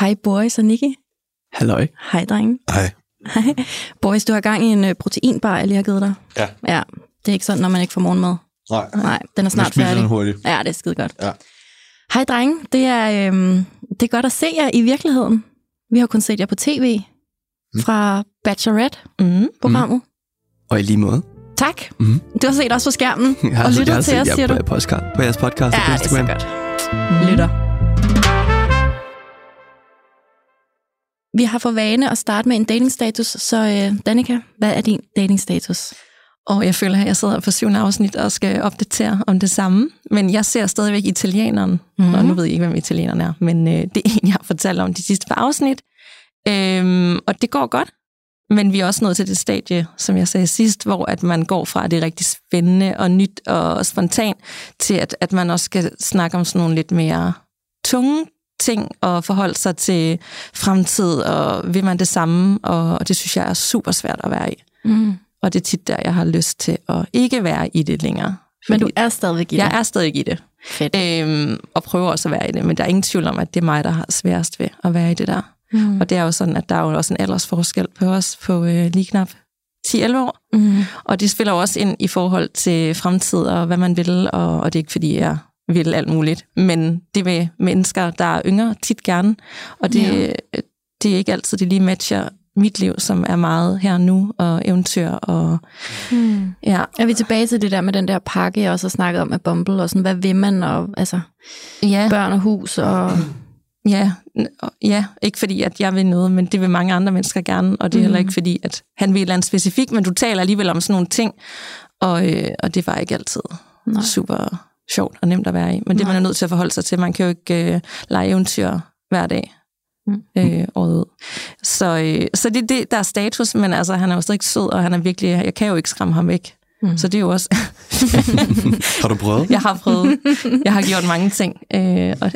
hej Boris og Nikki. Halløj. Hej drenge. Hej. Hej. Boris, du har gang i en øh, proteinbar, jeg lige har givet dig. Ja. Ja, det er ikke sådan, når man ikke får morgenmad. Nej. Nej, den er snart færdig. den hurtigt. Ja, det er skide godt. Ja. Hej drenge, det er, øhm, det er godt at se jer i virkeligheden. Vi har kun set jer på tv fra Bachelorette-programmet. Mm. Og i lige måde. Tak. Mhm. Du har set os på skærmen Jeg har, og jeg lyttet har til os, siger på, du? på, podcast, på jeres podcast Ja, på det er så Instagram. godt. Lytter. Vi har for vane at starte med en datingstatus, så øh, Danika, hvad er din datingstatus? Og jeg føler, at jeg sidder på syvende afsnit og skal opdatere om det samme. Men jeg ser stadigvæk italieneren. Mhm. Mm. Og nu ved jeg ikke, hvem italieneren er, men øh, det er en, jeg har fortalt om de sidste par afsnit. Øhm, og det går godt. Men vi er også nået til det stadie, som jeg sagde sidst, hvor at man går fra, at det er rigtig spændende og nyt og spontan, til at, at man også skal snakke om sådan nogle lidt mere tunge ting og forholde sig til fremtid, og vil man det samme, og det synes jeg er super svært at være i. Mm. Og det er tit der, jeg har lyst til at ikke være i det længere. Men du er stadigvæk i det. jeg er stadig i det, Fedt. øhm, og prøver også at være i det, men der er ingen tvivl om, at det er mig, der har sværest ved at være i det der. Mm. Og det er jo sådan, at der er jo også en aldersforskel på os på øh, lige knap 10-11 år. Mm. Og det spiller jo også ind i forhold til fremtid og hvad man vil, og, og det er ikke fordi, jeg vil alt muligt. Men det vil mennesker, der er yngre, tit gerne. Og det, Ja. det er ikke altid, det lige matcher mit liv, som er meget her nu, og eventyr, og Mm. ja, Er vi tilbage til det der med den der pakke, jeg også har snakket om med Bumble, og sådan, hvad vil man, og altså, ja, børn og hus, og... ja, ja, ikke fordi, at jeg vil noget, men det vil mange andre mennesker gerne, og det er Mhm. heller ikke fordi, at han vil et eller andet specifikt, men du taler alligevel om sådan nogle ting, og, øh, og det var ikke altid. Nej. super sjovt og nemt at være i. Men det er man er nødt til at forholde sig til. Man kan jo ikke øh, lege eventyr hver dag Mm. øh, året ud. Så, øh, så det er det, der er status, men altså, han er jo stadig sød, og han er virkelig, jeg kan jo ikke skræmme ham væk. Mm. Så det er jo også, Har du prøvet? jeg har prøvet, jeg har gjort mange ting. Øh, og,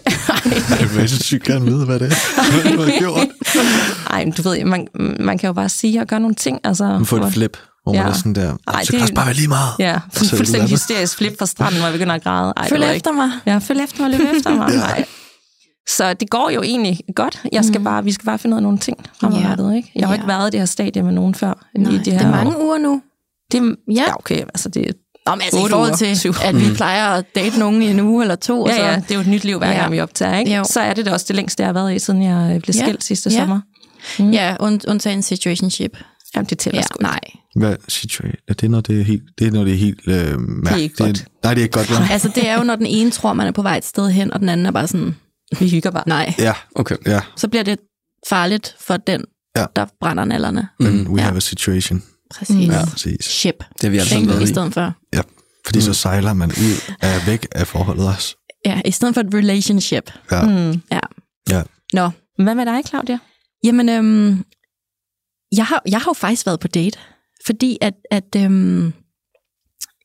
Jeg vil så sygt gerne vide, hvad det er. Hvad du har gjort. ej, men du ved, man, man kan jo bare sige og gøre nogle ting. Altså, Man får hvor- et flip, hvor man Ja. er sådan der, Ej, så det- kan også bare være lige meget. Ja, Og er det fuldstændig hysterisk flip fra stranden, hvor jeg begynder at græde. Ej, det Følg efter mig. Ja, følg efter mig, løb efter mig. Ja. Nej. Så det går jo egentlig godt. Jeg skal Mhm. bare, vi skal bare finde ud af nogle ting fremadrettet. Ikke? Jeg har Ja. ikke været i det her stadie med nogen før. Nej, i det, det, her er mange uger nu. Det, er- Ja. ja, okay. Altså det, Nå, men altså i forhold uger. til, Syv. at vi plejer at date nogen i en uge eller to. og ja, så, ja, det er jo et nyt liv, hver Ja. gang vi optager. Ikke? Jo. Så er det da også det længste, jeg har været i, siden jeg blev Ja. skilt sidste Ja. sommer. ja und, undtagen situationship. Jamen, det tæller Ja, sgu ikke. nej. Hvad situation? Er det, når det er helt, det er, når det er helt øh, mærkt? ikke godt. nej, det er ikke godt, vel? Altså, det er jo, når den ene tror, man er på vej et sted hen, og den anden er bare sådan, Vi hygger bare. nej. Ja, Okay. ja. Så bliver det farligt for den, Ja. der brænder nallerne. Men we Ja. have a situation. Præcis. Mm. Ja, præcis. Ship. Det er vi altså med I stedet for. Ja, fordi så sejler man ud af væk af forholdet også. Ja, i stedet for et relationship. Ja. Mm. Ja. Ja. Nå, Hvad med dig, Claudia? Jamen, øhm, jeg, har, jeg har jo faktisk været på date, fordi at, at øhm,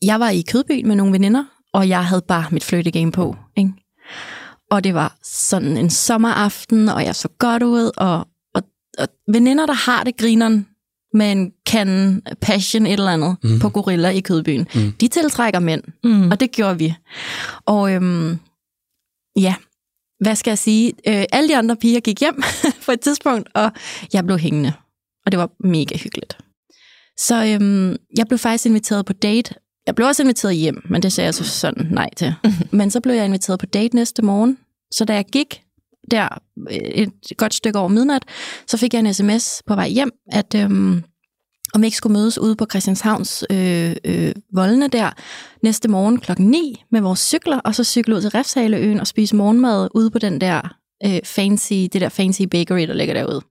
jeg var i Kødbyen med nogle veninder, og jeg havde bare mit fløjtegame på. Ikke? Og det var sådan en sommeraften, og jeg så godt ud, og, og, og veninder, der har det grineren med en kan passion et eller andet mm. på Gorilla i Kødbyen, mm. de tiltrækker mænd, Mm. og det gjorde vi. Og øhm, ja, hvad skal jeg sige? Øh, alle de andre piger gik hjem på et tidspunkt, og jeg blev hængende. Og det var mega hyggeligt. Så øhm, jeg blev faktisk inviteret på date. Jeg blev også inviteret hjem, men det sagde jeg så sådan nej til. men så blev jeg inviteret på date næste morgen. Så da jeg gik der øh, et godt stykke over midnat, så fik jeg en sms på vej hjem, at øhm, om vi ikke skulle mødes ude på Christianshavns øh, øh, voldene der næste morgen klokken 9 med vores cykler, og så cykle ud til Refshaleøen og spise morgenmad ude på den der øh, fancy, det der fancy bakery, der ligger derude.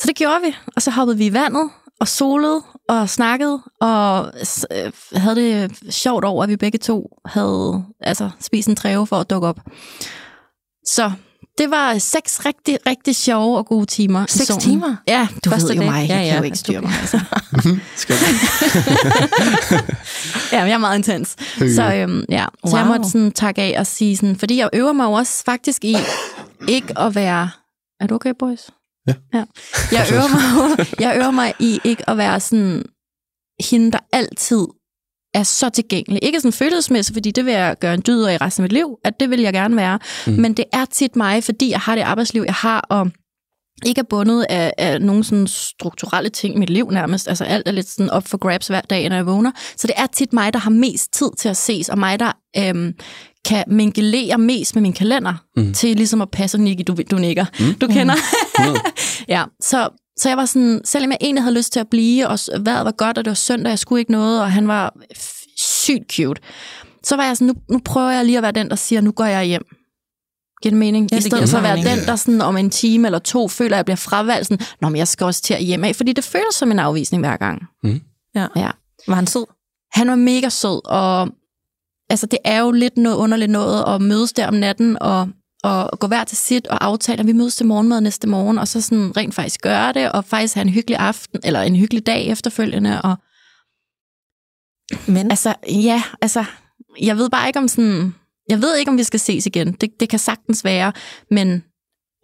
Så det gjorde vi, og så hoppede vi i vandet og solede og snakkede og øh, havde det sjovt over, at vi begge to havde altså, spist en træve for at dukke op. Så Det var seks rigtig, rigtig sjove og gode timer. Seks solen. timer? Ja, du Første ved jo dag? mig. Jeg Ja, kan ja. jo ikke styre mig. Altså. Skal Ja, men jeg er meget intens. Så, øhm, ja. så jeg Wow. måtte sådan takke af og sige sådan, fordi jeg øver mig jo også faktisk i ikke at være... Er du okay, boys? Ja. ja. Jeg, øver mig, jeg øver mig i ikke at være sådan hende, der altid er så tilgængelig. Ikke sådan følelsesmæssigt, fordi det vil jeg gøre en dyd af i resten af mit liv, at det vil jeg gerne være. Mm. Men det er tit mig, fordi jeg har det arbejdsliv, jeg har, og ikke er bundet af, af nogle sådan strukturelle ting i mit liv nærmest. Altså alt er lidt sådan op for grabs hver dag, når jeg vågner. Så det er tit mig, der har mest tid til at ses, og mig, der øhm, kan mingelere mest med min kalender, mm. til ligesom at passe Nicky, du, du nikker. Mm. Du kender. ja, så, så jeg var sådan, selvom jeg egentlig havde lyst til at blive, og vejret var godt, og det var søndag, jeg skulle ikke noget, og han var sygt cute, så var jeg sådan, nu, nu prøver jeg lige at være den, der siger, nu går jeg hjem. Giver det mening? Ja, I det stedet for at være den, der sådan om en time eller to føler, at jeg bliver fravalgt, sådan, Nå, men jeg skal også til at hjem af, fordi det føles som en afvisning hver gang. Ja. Ja. Var han sød? Han var mega sød, og altså, det er jo lidt noget underligt noget at mødes der om natten og, og gå hver til sit og aftale, at vi mødes til morgenmad næste morgen, og så sådan rent faktisk gøre det, og faktisk have en hyggelig aften, eller en hyggelig dag efterfølgende. Og, Men altså, ja, altså, jeg ved bare ikke om sådan, jeg ved ikke, om vi skal ses igen. Det, det kan sagtens være, men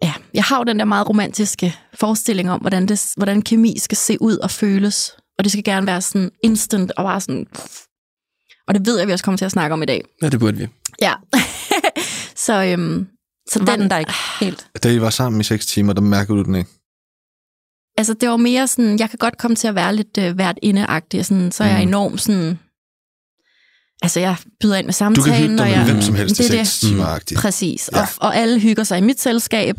ja, jeg har jo den der meget romantiske forestilling om, hvordan, det, hvordan kemi skal se ud og føles. Og det skal gerne være sådan instant og bare sådan... Og det ved jeg, vi også kommer til at snakke om i dag. Ja, det burde vi. Ja. så øhm, så var den der ikke helt? Da I var sammen i seks timer, der mærkede du den ikke? Altså, det var mere sådan, jeg kan godt komme til at være lidt øh, hvert indeagtig, sådan, så er jeg Mm. enormt sådan... Altså, jeg byder ind med Du samtalen, kan hygge dig og med jeg, hvem som helst det seks det. timer agtigt. Præcis. Ja. Og, og alle hygger sig i mit selskab.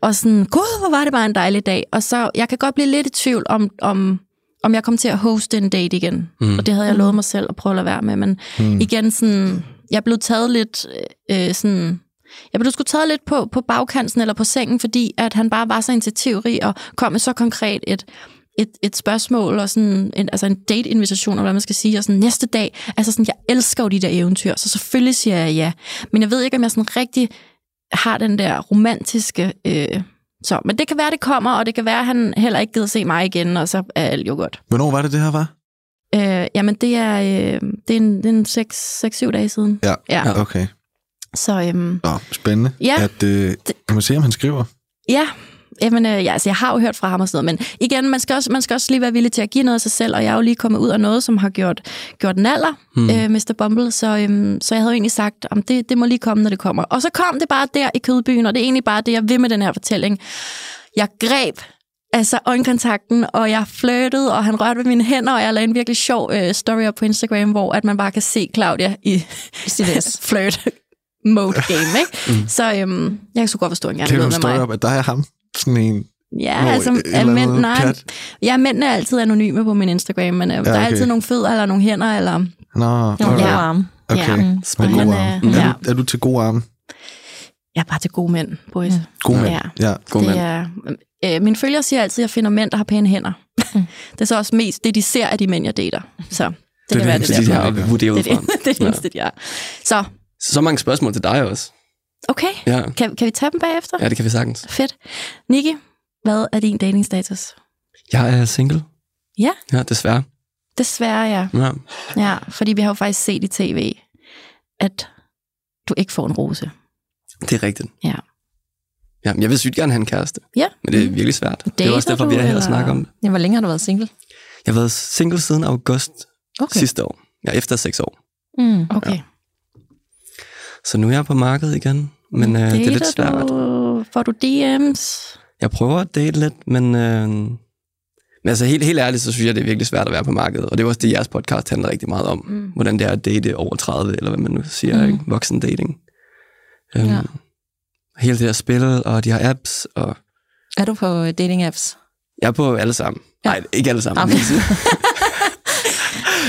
Og sådan, gud, hvor var det bare en dejlig dag. Og så, jeg kan godt blive lidt i tvivl om, om, om jeg kommer til at hoste en date igen. Mm. Og det havde jeg lovet mig selv at prøve at lade være med. Men mm. igen, sådan, jeg blev taget lidt øh, sådan... Jeg blev sgu taget lidt på, på bagkanten eller på sengen, fordi at han bare var så initiativrig og kom med så konkret et, et, et spørgsmål og sådan en, altså en date-invitation, eller hvad man skal sige, og sådan næste dag, altså sådan, jeg elsker jo de der eventyr, så selvfølgelig siger jeg ja. Men jeg ved ikke, om jeg sådan rigtig har den der romantiske... Øh, så, men det kan være, det kommer, og det kan være, at han heller ikke gider se mig igen, og så er alt jo godt. Hvornår var det, det her var? Øh, jamen, det er, øh, det er en, det er en 6-7 dage siden. Ja. Ja. Okay. Så øhm, Nå, spændende. Ja. At, øh, kan man se, om han skriver? ja, Jamen, øh, ja, altså, jeg har jo hørt fra ham og sådan noget, men igen, man skal, også, man skal også lige være villig til at give noget af sig selv, og jeg er jo lige kommet ud af noget, som har gjort, gjort naller, hmm. øh, Mr. Bumble, så, øhm, så jeg havde jo egentlig sagt, om det, det må lige komme, når det kommer. Og så kom det bare der i kødbyen, og det er egentlig bare det, jeg vil med den her fortælling. Jeg greb altså øjenkontakten, og jeg flirtede, og han rørte ved mine hænder, og jeg lavede en virkelig sjov øh, story op på Instagram, hvor at man bare kan se Claudia i CDS. flirt mode game, ikke? Mm. Så øhm, jeg kan så godt forstå, at han gerne Kan du med story mig. op, at dig og ham? Sådan en... Ja, Hvor altså, er mænd, nej, plat? ja, mændene er altid anonyme på min Instagram, men øh, ja, der er okay. altid nogle fødder eller nogle hænder, eller... Nå, Nogle alright. gode arme. Okay. Ja. Men, gode øh, arme. ja. Er, du, er du til gode arme? Jeg er bare til gode mænd, boys. Mm. God mand. Ja. Ja. God det mand. er, øh, mine følgere siger altid, at jeg finder mænd, der har pæne hænder. det er så også mest det, de ser af de mænd, jeg dater. Så det, det kan være det Det er der. de har vurderet Det er fra. det, det, er det Ja. eneste, de har. Så, Så mange spørgsmål til dig også. Okay. Ja, Kan, kan vi tage dem bagefter? ja det kan vi sagtens. Fedt. Niki, hvad er din datingstatus? Jeg er single. Ja. Ja, desværre. Desværre, ja. Ja. Ja, fordi vi har jo faktisk set i tv, at du ikke får en rose. Det er rigtigt. Ja. Ja, men jeg vil sygt gerne have en kæreste, Ja. men det er virkelig svært. det er også Dater derfor, vi er du, her og eller? snakker om det. Ja, hvor længe har du været single? Jeg har været single siden august okay. sidste år. Ja, efter seks år. Mm. Okay. Så nu er jeg på markedet igen, men øh, det er lidt svært. Du, får du DM's? Jeg prøver at date lidt, men, øh, men altså helt, helt ærligt, så synes jeg, det er virkelig svært at være på markedet. Og det er også det, jeres podcast handler rigtig meget om. Mm. Hvordan det er at date over 30, eller hvad man nu siger, mm. ikke? voksen dating. Um, Ja. Hele det her spil, og de har apps, og Er du på dating apps? jeg er på alle sammen. Ja. Nej, ikke alle sammen. Okay.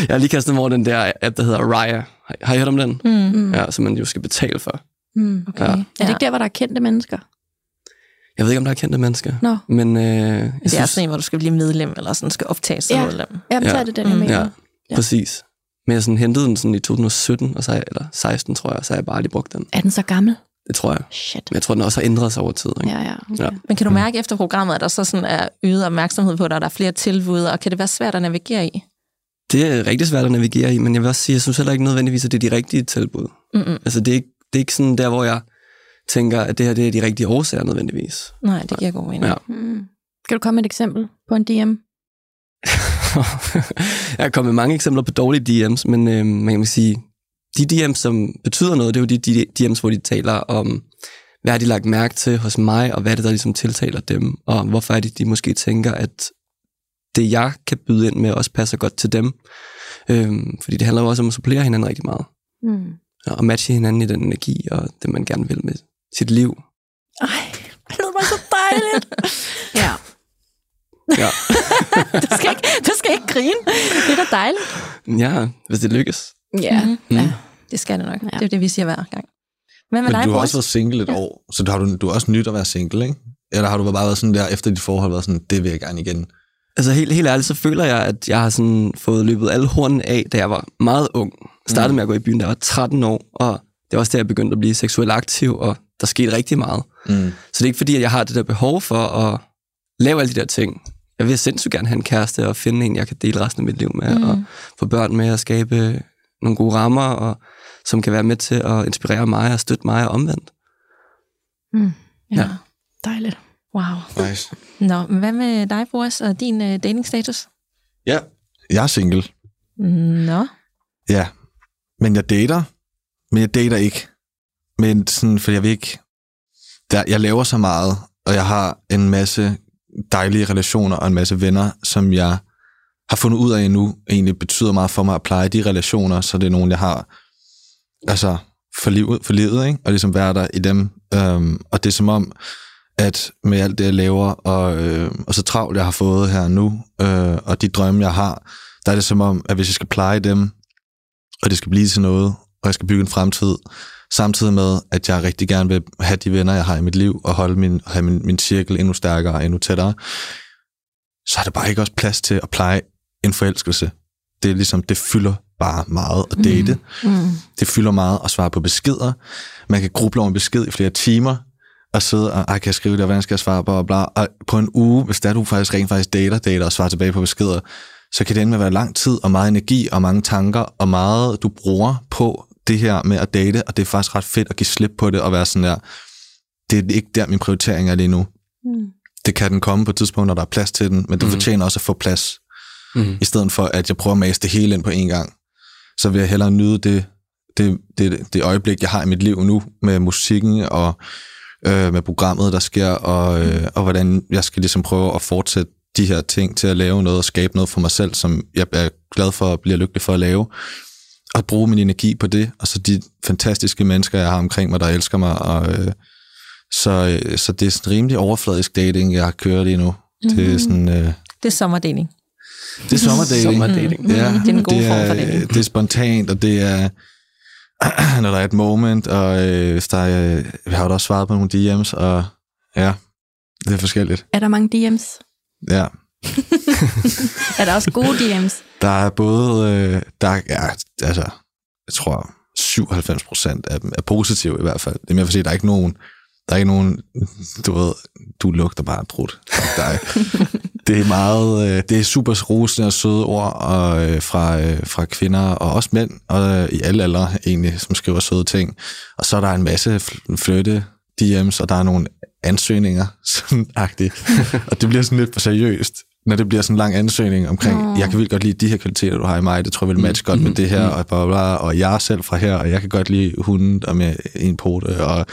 jeg har lige kastet mig over den der app, der hedder Raya. Har, har I hørt om den? Mm. Ja, som man jo skal betale for. Mm. Okay. Ja. Er det ikke der, hvor der er kendte mennesker? Jeg ved ikke, om der er kendte mennesker. Nå. Men øh, jeg Det er synes, sådan en, hvor du skal blive medlem, eller sådan skal optages som Ja. medlem. Ja. så er det den, jeg Mm. mener. Ja, ja, præcis. Men jeg sådan hentede den sådan i 2017, og så eller 16, tror jeg, så har jeg bare lige brugt den. Er den så gammel? Det tror jeg. Shit. Men jeg tror, den også har ændret sig over tid. Ikke? Ja, ja. Okay. Ja. Men kan du mærke efter programmet, at der så sådan er øget opmærksomhed på dig, og der er flere tilbud, og kan det være svært at navigere i? Det er rigtig svært at navigere i, men jeg vil også sige, jeg synes heller ikke nødvendigvis, at det er de rigtige tilbud. Mm-mm. Altså, det er, ikke, det er ikke sådan der, hvor jeg tænker, at det her det er de rigtige årsager nødvendigvis. Nej, det giver god mening. Ja. Mm. Kan du komme med et eksempel på en DM? jeg har kommet med mange eksempler på dårlige DM's, men øh, man kan sige, de DM's, som betyder noget, det er jo de, de DM's, hvor de taler om, hvad har de lagt mærke til hos mig, og hvad er det, der ligesom tiltaler dem, og hvorfor er det, de måske tænker, at det, jeg kan byde ind med, også passer godt til dem. Øhm, fordi det handler jo også om at supplere hinanden rigtig meget, Mm. og matche hinanden i den energi, og det, man gerne vil med sit liv. Ej, det lyder bare så dejligt. ja. Ja, Du skal, ikke, du skal ikke grine. Det er da dejligt. ja hvis det lykkes. Ja. Mhm. ja. Det skal det nok. Ja. Det er det, vi siger hver gang. Men dig, du har også været single et år, så du har, du, du er også nyt at være single, ikke? Eller har du bare været sådan der, efter dit forhold, været sådan, det vil jeg gerne igen? Altså helt, helt ærligt, så føler jeg, at jeg har sådan fået løbet alle hornene af, da jeg var meget ung. Startede Mm. med at gå i byen, da jeg var 13 år, og det var også der, jeg begyndte at blive seksuelt aktiv, og der skete rigtig meget. Mm. Så det er ikke fordi, at jeg har det der behov for at lave alle de der ting. Jeg vil sindssygt gerne have en kæreste og finde en, jeg kan dele resten af mit liv med, mm. og få børn med og skabe nogle gode rammer, og, som kan være med til at inspirere mig og støtte mig og omvendt. Mm. ja. Ja. Dejligt. Wow. Nice. Nå, men hvad med dig, Boris, og din uh, datingstatus? Ja. Jeg er single. Nå. Ja. Men jeg dater. Men jeg dater ikke. Men sådan, for jeg vil ikke... Der, jeg laver så meget, og jeg har en masse dejlige relationer og en masse venner, som jeg har fundet ud af nu, egentlig betyder meget for mig at pleje de relationer, så det er nogen, jeg har altså for livet, for livet ikke? og ligesom være der i dem. Øhm, og det er som om, at med alt det, jeg laver, og, øh, og så travlt, jeg har fået her nu, øh, og de drømme, jeg har, der er det som om, at hvis jeg skal pleje dem, og det skal blive til noget, og jeg skal bygge en fremtid, samtidig med, at jeg rigtig gerne vil have de venner, jeg har i mit liv, og holde min, have min, min cirkel endnu stærkere og endnu tættere, så er der bare ikke også plads til at pleje en forelskelse. Det er ligesom, det fylder bare meget at date. Mm. Det fylder meget at svare på beskeder. Man kan gruble over en besked i flere timer, og sidde og, ej, kan jeg skrive det, og hvordan skal jeg svare på, og bla. Og på en uge, hvis der du faktisk rent faktisk dater, dater og svarer tilbage på beskeder, så kan det ende med at være lang tid, og meget energi, og mange tanker, og meget du bruger på det her med at date, og det er faktisk ret fedt at give slip på det, og være sådan der, det er ikke der, min prioritering er lige nu. Mm. Det kan den komme på et tidspunkt, når der er plads til den, men du Mhm. fortjener også at få plads Mm. i stedet for at jeg prøver at mase det hele ind på en gang, så vil jeg hellere nyde det, det, det, det øjeblik, jeg har i mit liv nu, med musikken og øh, med programmet, der sker, og, øh, og hvordan jeg skal ligesom prøve at fortsætte de her ting til at lave noget og skabe noget for mig selv, som jeg er glad for og bliver lykkelig for at lave. Og bruge min energi på det, og så de fantastiske mennesker, jeg har omkring mig, der elsker mig. Og, øh, så, øh, så det er sådan rimelig overfladisk dating, jeg har kørt lige nu. Mm-hmm. Det er sådan... Øh, Det er sommerdeling. det er sommerdating. Sommerdating. Ja, Det er den gode det form er, for dating. Det er spontant, og det er, når der er et moment, og øh, hvis der er, øh, vi har jo også svaret på nogle DM's, og ja, det er forskelligt. Er der mange DM's? Ja, Er der også gode DM's? der er både, øh, der er, ja, altså, jeg tror 97 procent af dem er positive i hvert fald. Det er mere for at sige, der er ikke nogen, der er ikke nogen, du ved, du lugter bare brudt. Der er, det er meget, øh, det er super rosende og søde ord og, øh, fra, øh, fra kvinder og også mænd og øh, i alle aldre egentlig, som skriver søde ting. Og så er der en masse flytte DM's, og der er nogle ansøgninger, sådan agtigt. og det bliver sådan lidt for seriøst, når det bliver sådan en lang ansøgning omkring, Nå. jeg kan vildt godt lide de her kvaliteter, du har i mig, det tror jeg vil matche godt med det her, og, bla, bla, og jeg er selv fra her, og jeg kan godt lide hunden og med en pote, og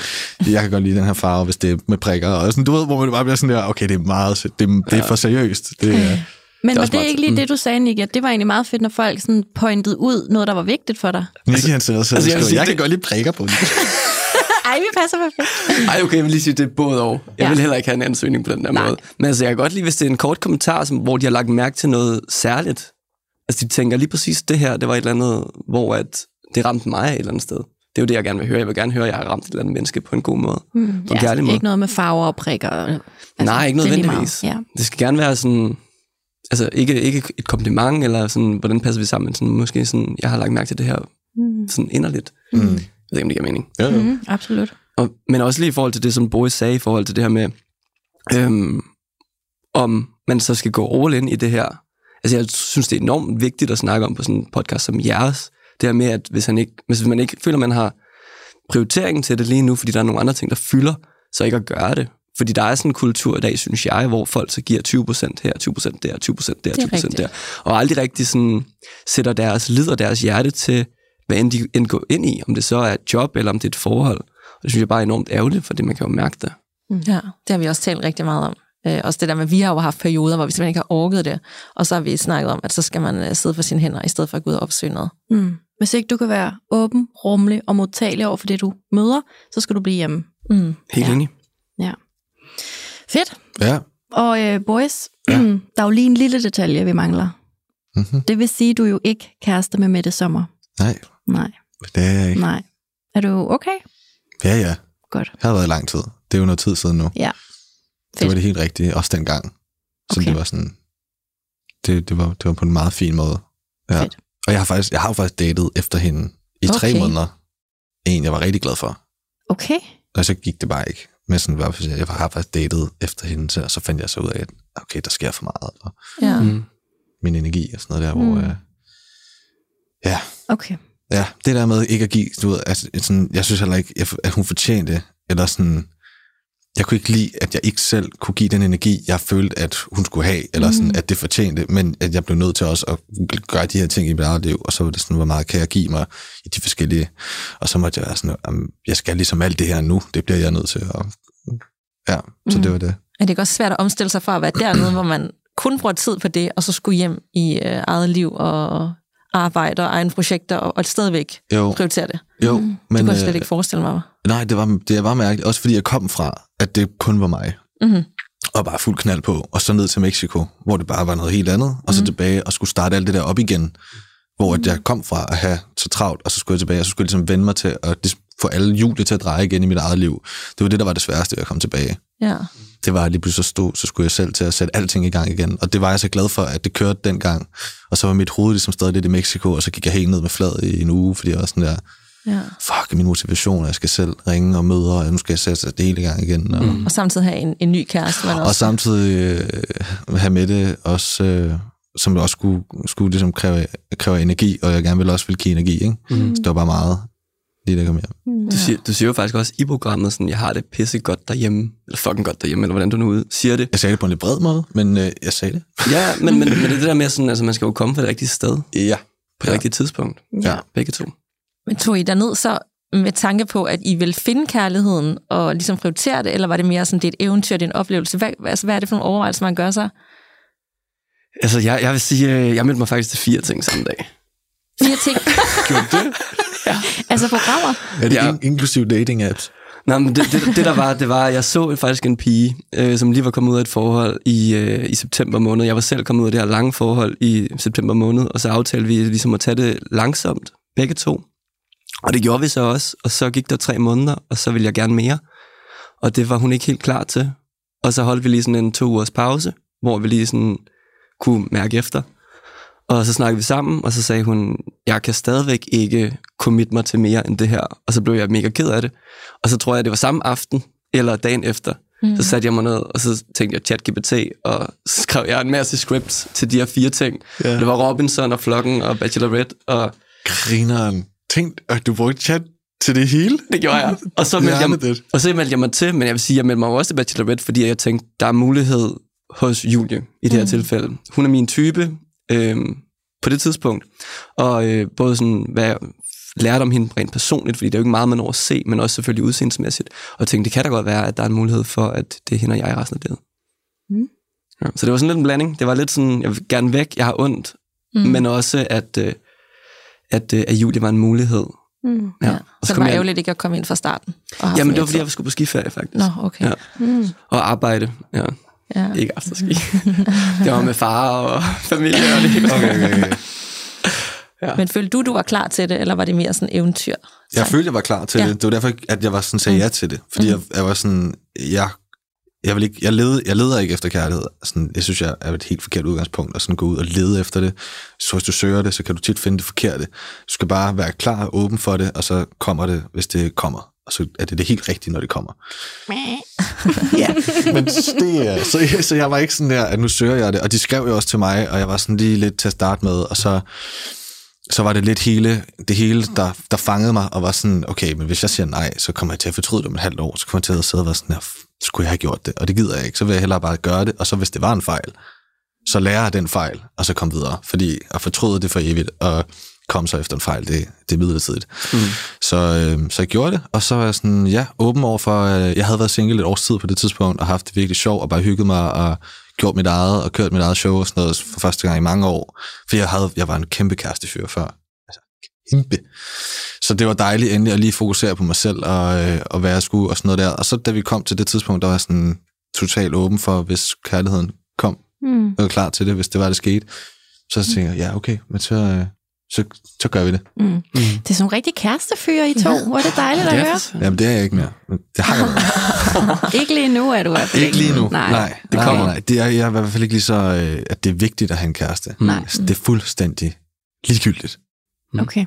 jeg kan godt lide den her farve, hvis det er med prikker, og sådan, du ved, hvor man bare bliver sådan der, okay, det er meget, det, er- det er for seriøst. Det er, Men var også det meget- ikke lige det, du sagde, Nick, at det var egentlig meget fedt, når folk sådan pointede ud noget, der var vigtigt for dig? Nicky, han sidder og altså, sidder jeg sige, jeg kan det- godt lide prikker på det. Ej, vi passer perfekt. Ej, okay, jeg vil lige sige, det er både og. Jeg Ja. ja. vil heller ikke have en ansøgning på den der Nej. måde. Men altså, jeg kan godt lide, hvis det er en kort kommentar, som, hvor de har lagt mærke til noget særligt. Altså, de tænker lige præcis det her, det var et eller andet, hvor at det ramte mig et eller andet sted. Det er jo det, jeg gerne vil høre. Jeg vil gerne høre, at jeg har ramt et eller andet menneske på en god måde. Mm. På en kærlig måde. Ikke noget med farver og prikker. Altså, Nej, ikke det nødvendigvis. meget. Ja. Det skal gerne være sådan... Altså, ikke, ikke et kompliment, eller sådan, hvordan passer vi sammen, men sådan, måske sådan, jeg har lagt mærke til det her Mm. sådan inderligt. Mm. Jeg ved ikke, om det giver mening. Ja, ja. Mm, absolut. Og, men også lige i forhold til det, som Boris sagde, i forhold til det her med, øhm, om man så skal gå all in i det her. Altså jeg synes, det er enormt vigtigt at snakke om på sådan en podcast som jeres. Det her med, at hvis, han ikke, hvis man ikke føler, man har prioriteringen til det lige nu, fordi der er nogle andre ting, der fylder, så ikke at gøre det. Fordi der er sådan en kultur i dag, synes jeg, hvor folk så giver 20% her, 20% der, 20% der, 20% der, og aldrig rigtig sådan sætter deres lid og deres hjerte til, hvad end de end går ind i, om det så er et job, eller om det er et forhold. Og det synes jeg bare er enormt ærgerligt, fordi man kan jo mærke det. Ja, det har vi også talt rigtig meget om. Øh, også det der med, at vi har jo haft perioder, hvor vi simpelthen ikke har orket det, og så har vi snakket om, at så skal man øh, sidde for sine hænder, i stedet for at gå ud og opsøge noget. Mm. Hvis ikke du kan være åben, rummelig og modtagelig over for det, du møder, så skal du blive hjemme. Mm. Helt Ja. enig. Ja. Fedt. Ja. Og øh, boys, Ja. der er jo lige en lille detalje, vi mangler. Mm-hmm. Det vil sige, du er jo ikke kærester med Mette Sommer. Nej, Nej, det er jeg ikke. nej. Er du okay? Ja, ja. Godt. Jeg har været i lang tid. Det er jo noget tid siden nu. Ja. Det Fedt. var det helt rigtige, også dengang. Så Okay. det var sådan, det, det, var, det var på en meget fin måde. Ja. Fedt. Og jeg har, faktisk, jeg har faktisk datet efter hende i tre Okay. måneder. En, jeg var rigtig glad for. Okay. Og så gik det bare ikke. Men sådan, fordi jeg har faktisk datet efter hende, så, så fandt jeg så ud af, at okay, der sker for meget. Og Ja. Mm. min energi og sådan noget der, hvor... Mm. Øh, ja, Okay. Ja, det der med ikke at give, du ved, altså, sådan, jeg synes heller ikke, at hun fortjente, eller sådan, jeg kunne ikke lide, at jeg ikke selv kunne give den energi, jeg følte, at hun skulle have, eller sådan, at det fortjente, men at jeg blev nødt til også at gøre de her ting i mit eget liv, og så var det sådan, hvor meget kan jeg give mig i de forskellige, og så måtte jeg være sådan, "Jamen, jeg skal ligesom alt det her nu, det bliver jeg nødt til, og ja, så Mhm. det var det. Er det ikke også svært at omstille sig fra at være dernede, hvor man kun bruger tid på det, og så skulle hjem i øh, eget liv og arbejde og egne projekter, og, og stadigvæk Jo, prioritere det? jo, Men, det kunne jeg slet øh, ikke forestille mig. nej, det var, det var mærkeligt, også fordi jeg kom fra, at det kun var mig. Mm-hmm. og bare fuld knald på, og så ned til Mexico, hvor det bare var noget helt andet, og så Mhm. tilbage og skulle starte alt det der op igen, hvor at jeg kom fra at have så travlt, og så skulle jeg tilbage, og så skulle jeg ligesom vende mig til at ligesom få alle hjulet til at dreje igen i mit eget liv. Det var det, der var det sværeste ved at komme tilbage. Ja. Det var at lige pludselig så stod, så skulle jeg selv til at sætte alting i gang igen, og det var jeg så glad for, at det kørte dengang, og så var mit hoved ligesom stadig lidt i Mexico, og så gik jeg helt ned med fladet i en uge, fordi jeg var sådan der, ja. fuck, min motivation, jeg skal selv ringe og møde, og nu skal jeg sætte det hele i gang igen. Og, Og samtidig have en, en ny kæreste. Man og også. samtidig øh, have med det også, øh, som også skulle, skulle ligesom kræve, kræve energi, og jeg gerne ville også ville give energi. Ikke? Mm. Så det var bare meget lige der kom hjem. Du, siger, du siger jo faktisk også i programmet, sådan, jeg har det pisse godt derhjemme, eller fucking godt derhjemme, eller hvordan du nu ud siger det. Jeg sagde det på en lidt bred måde, men øh, jeg sagde det. Ja, men, men, men det er det der med, sådan, altså, man skal jo komme fra det rigtige sted, på Ja. det Ja. rigtige tidspunkt. Ja. Begge to. Men tog I derned så med tanke på, at I vil finde kærligheden og ligesom prioritere det, eller var det mere sådan, det er et eventyr, det er en oplevelse? Hvad, altså, hvad er det for nogle overvejelser, man gør sig? Altså, jeg, jeg vil sige, øh, jeg meldte mig faktisk til fire ting samme dag. Fire ting. Gjorde det? Altså programmer? Er det Ja. ja. in- inklusiv dating apps? Nej, men det, det, det der var, det var, at jeg så faktisk en pige, øh, som lige var kommet ud af et forhold i, øh, i september måned. Jeg var selv kommet ud af det her lange forhold i september måned, og så aftalte vi ligesom at tage det langsomt, begge to. Og det gjorde vi så også, og så gik der tre måneder, og så ville jeg gerne mere. Og det var hun ikke helt klar til. Og så holdt vi lige sådan en to ugers pause, hvor vi lige sådan kunne mærke efter. Og så snakkede vi sammen, og så sagde hun, jeg kan stadigvæk ikke commit mig til mere end det her. Og så blev jeg mega ked af det. Og så tror jeg, det var samme aften, eller dagen efter. Mm. Så satte jeg mig ned, og så tænkte jeg ChatGPT, og så skrev jeg en masse scripts til de her fire ting. Ja. Det var Robinson og Flokken og Bachelorette, og Grineren. Tænk, at du brugte chat til det hele? det gjorde jeg. Og så, meldte jeg, Hjernedødt. og så meldte jeg mig til, men jeg vil sige, jeg meldte mig også til Bachelorette, fordi jeg tænkte, der er mulighed hos Julie i det her mm. tilfælde. Hun er min type øh, på det tidspunkt, og øh, både sådan, hvad jeg lærte om hende rent personligt, fordi det er jo ikke meget, man når at se, men også selvfølgelig udseendsmæssigt, og jeg tænkte, det kan da godt være, at der er en mulighed for, at det er hende og jeg resten af livet. Mm. Ja, så det var sådan lidt en blanding. Det var lidt sådan, jeg vil gerne væk, jeg har ondt, mm. men også, at, øh, at, øh, at Julie var en mulighed. Mm. Ja. Ja. Og Så det var jeg- ærgerligt ikke at komme ind fra starten. Jamen, det var fordi, jeg skulle på skiferie, faktisk. Nå, okay. Ja. Mm. Og arbejde, ja. Ja. Ikke afterski. det var med far og familie og det hele. Okay, okay, okay. Men følte du, du var klar til det, eller var det mere sådan eventyr? Jeg følte, jeg var klar til Ja. ja. det. Det var derfor, at jeg var sådan, sagde ja til det. Fordi mm. jeg, jeg var sådan, jeg, jeg, vil ikke, jeg, leder, jeg leder ikke efter kærlighed. Sådan, jeg synes, jeg er et helt forkert udgangspunkt at sådan gå ud og lede efter det. Så hvis du søger det, så kan du tit finde det forkerte. Du skal bare være klar og åben for det, og så kommer det, hvis det kommer. Og så er det det helt rigtige, når det kommer. ja, men det er, så, så jeg var ikke sådan der, at nu søger jeg det, og de skrev jo også til mig, og jeg var sådan lige lidt til at starte med, og så, så var det lidt hele, det hele, der, der fangede mig, og var sådan, okay, men hvis jeg siger nej, så kommer jeg til at fortryde det om et halvt år, så kommer jeg til at sidde og være sådan her, skulle jeg have gjort det, og det gider jeg ikke, så vil jeg hellere bare gøre det, og så hvis det var en fejl, så lærer jeg den fejl, og så kom videre, fordi at fortryde det for evigt, og komme så efter en fejl, det, det er midlertidigt. Mm. Så, øh, så jeg gjorde det, og så var jeg sådan, ja, åben over for, øh, jeg havde været single et års tid på det tidspunkt, og haft det virkelig sjovt, og bare hygget mig, og gjort mit eget, og kørt mit eget show og sådan noget for første gang i mange år. For jeg, havde, jeg var en kæmpe kærestefyr før. Altså, kæmpe. Så det var dejligt endelig at lige fokusere på mig selv, og, øh, og hvad jeg skulle, og sådan noget der. Og så da vi kom til det tidspunkt, der var jeg sådan totalt åben for, hvis kærligheden kom, mm. og var klar til det, hvis det var, det skete. Så tænkte jeg, ja, okay, men så, øh, så, så gør vi det. Mm. Mm. Det er sådan nogle rigtig kærestefyre i to. Ja. Hvor er det dejligt at høre. Jamen, det er jeg ikke mere. Det har jeg Ikke lige nu er du i hvert fald ikke. lige nu. Nej, nej det nej, kommer. Nej, det er, jeg er i hvert fald ikke lige så, øh, at det er vigtigt at have en kæreste. Nej. Altså, det er fuldstændig ligegyldigt. Mm. Okay.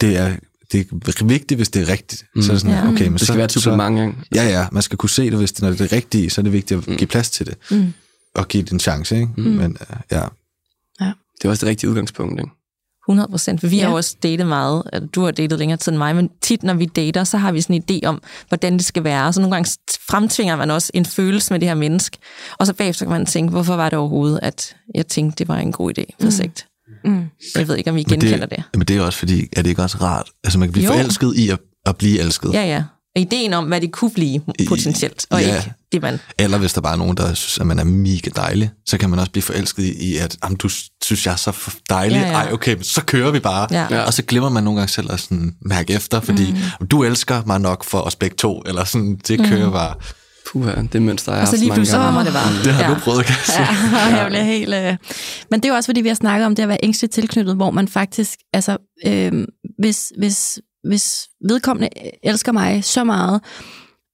Det er, det er vigtigt, hvis det er rigtigt. Mm. Så er det sådan, ja. okay, men det skal så, være et supplement. Så, ja, ja, man skal kunne se det, hvis det, når det er det rigtige, så er det vigtigt at mm. give plads til det. Mm. Og give det en chance, ikke? Mm. Men uh, ja. ja. Det er også det rigtige udgangspunkt, ikke? 100 procent, for vi ja. har også datet meget. Du har datet længere tid end mig, men tit når vi dater, så har vi sådan en idé om, hvordan det skal være. Så nogle gange fremtvinger man også en følelse med det her menneske. Og så bagefter kan man tænke, hvorfor var det overhovedet, at jeg tænkte, det var en god idé på sigt. Mm. Mm. Jeg ved ikke, om I genkender det. Men det er også fordi, er det ikke også rart? Altså man kan blive jo. forelsket i at, at blive elsket. Ja, ja. Ideen om, hvad det kunne blive potentielt, og ja. ikke det, man... Eller hvis der bare er nogen, der synes, at man er mega dejlig, så kan man også blive forelsket i, at jamen, du synes, jeg er så dejlig. Ja, ja. Ej, okay, så kører vi bare. Ja. Og så glemmer man nogle gange selv at sådan mærke efter, fordi mm. du elsker mig nok for os begge to, eller sådan, det mm. kører bare. Puh, det mønster jeg Og så lige pludselig rammer det bare. Det har ja. du prøvet, kan jeg Ja, jeg bliver helt... Øh... Men det er jo også, fordi vi har snakket om det at være ængstligt tilknyttet, hvor man faktisk, altså, øh, hvis, hvis, hvis vedkommende elsker mig så meget,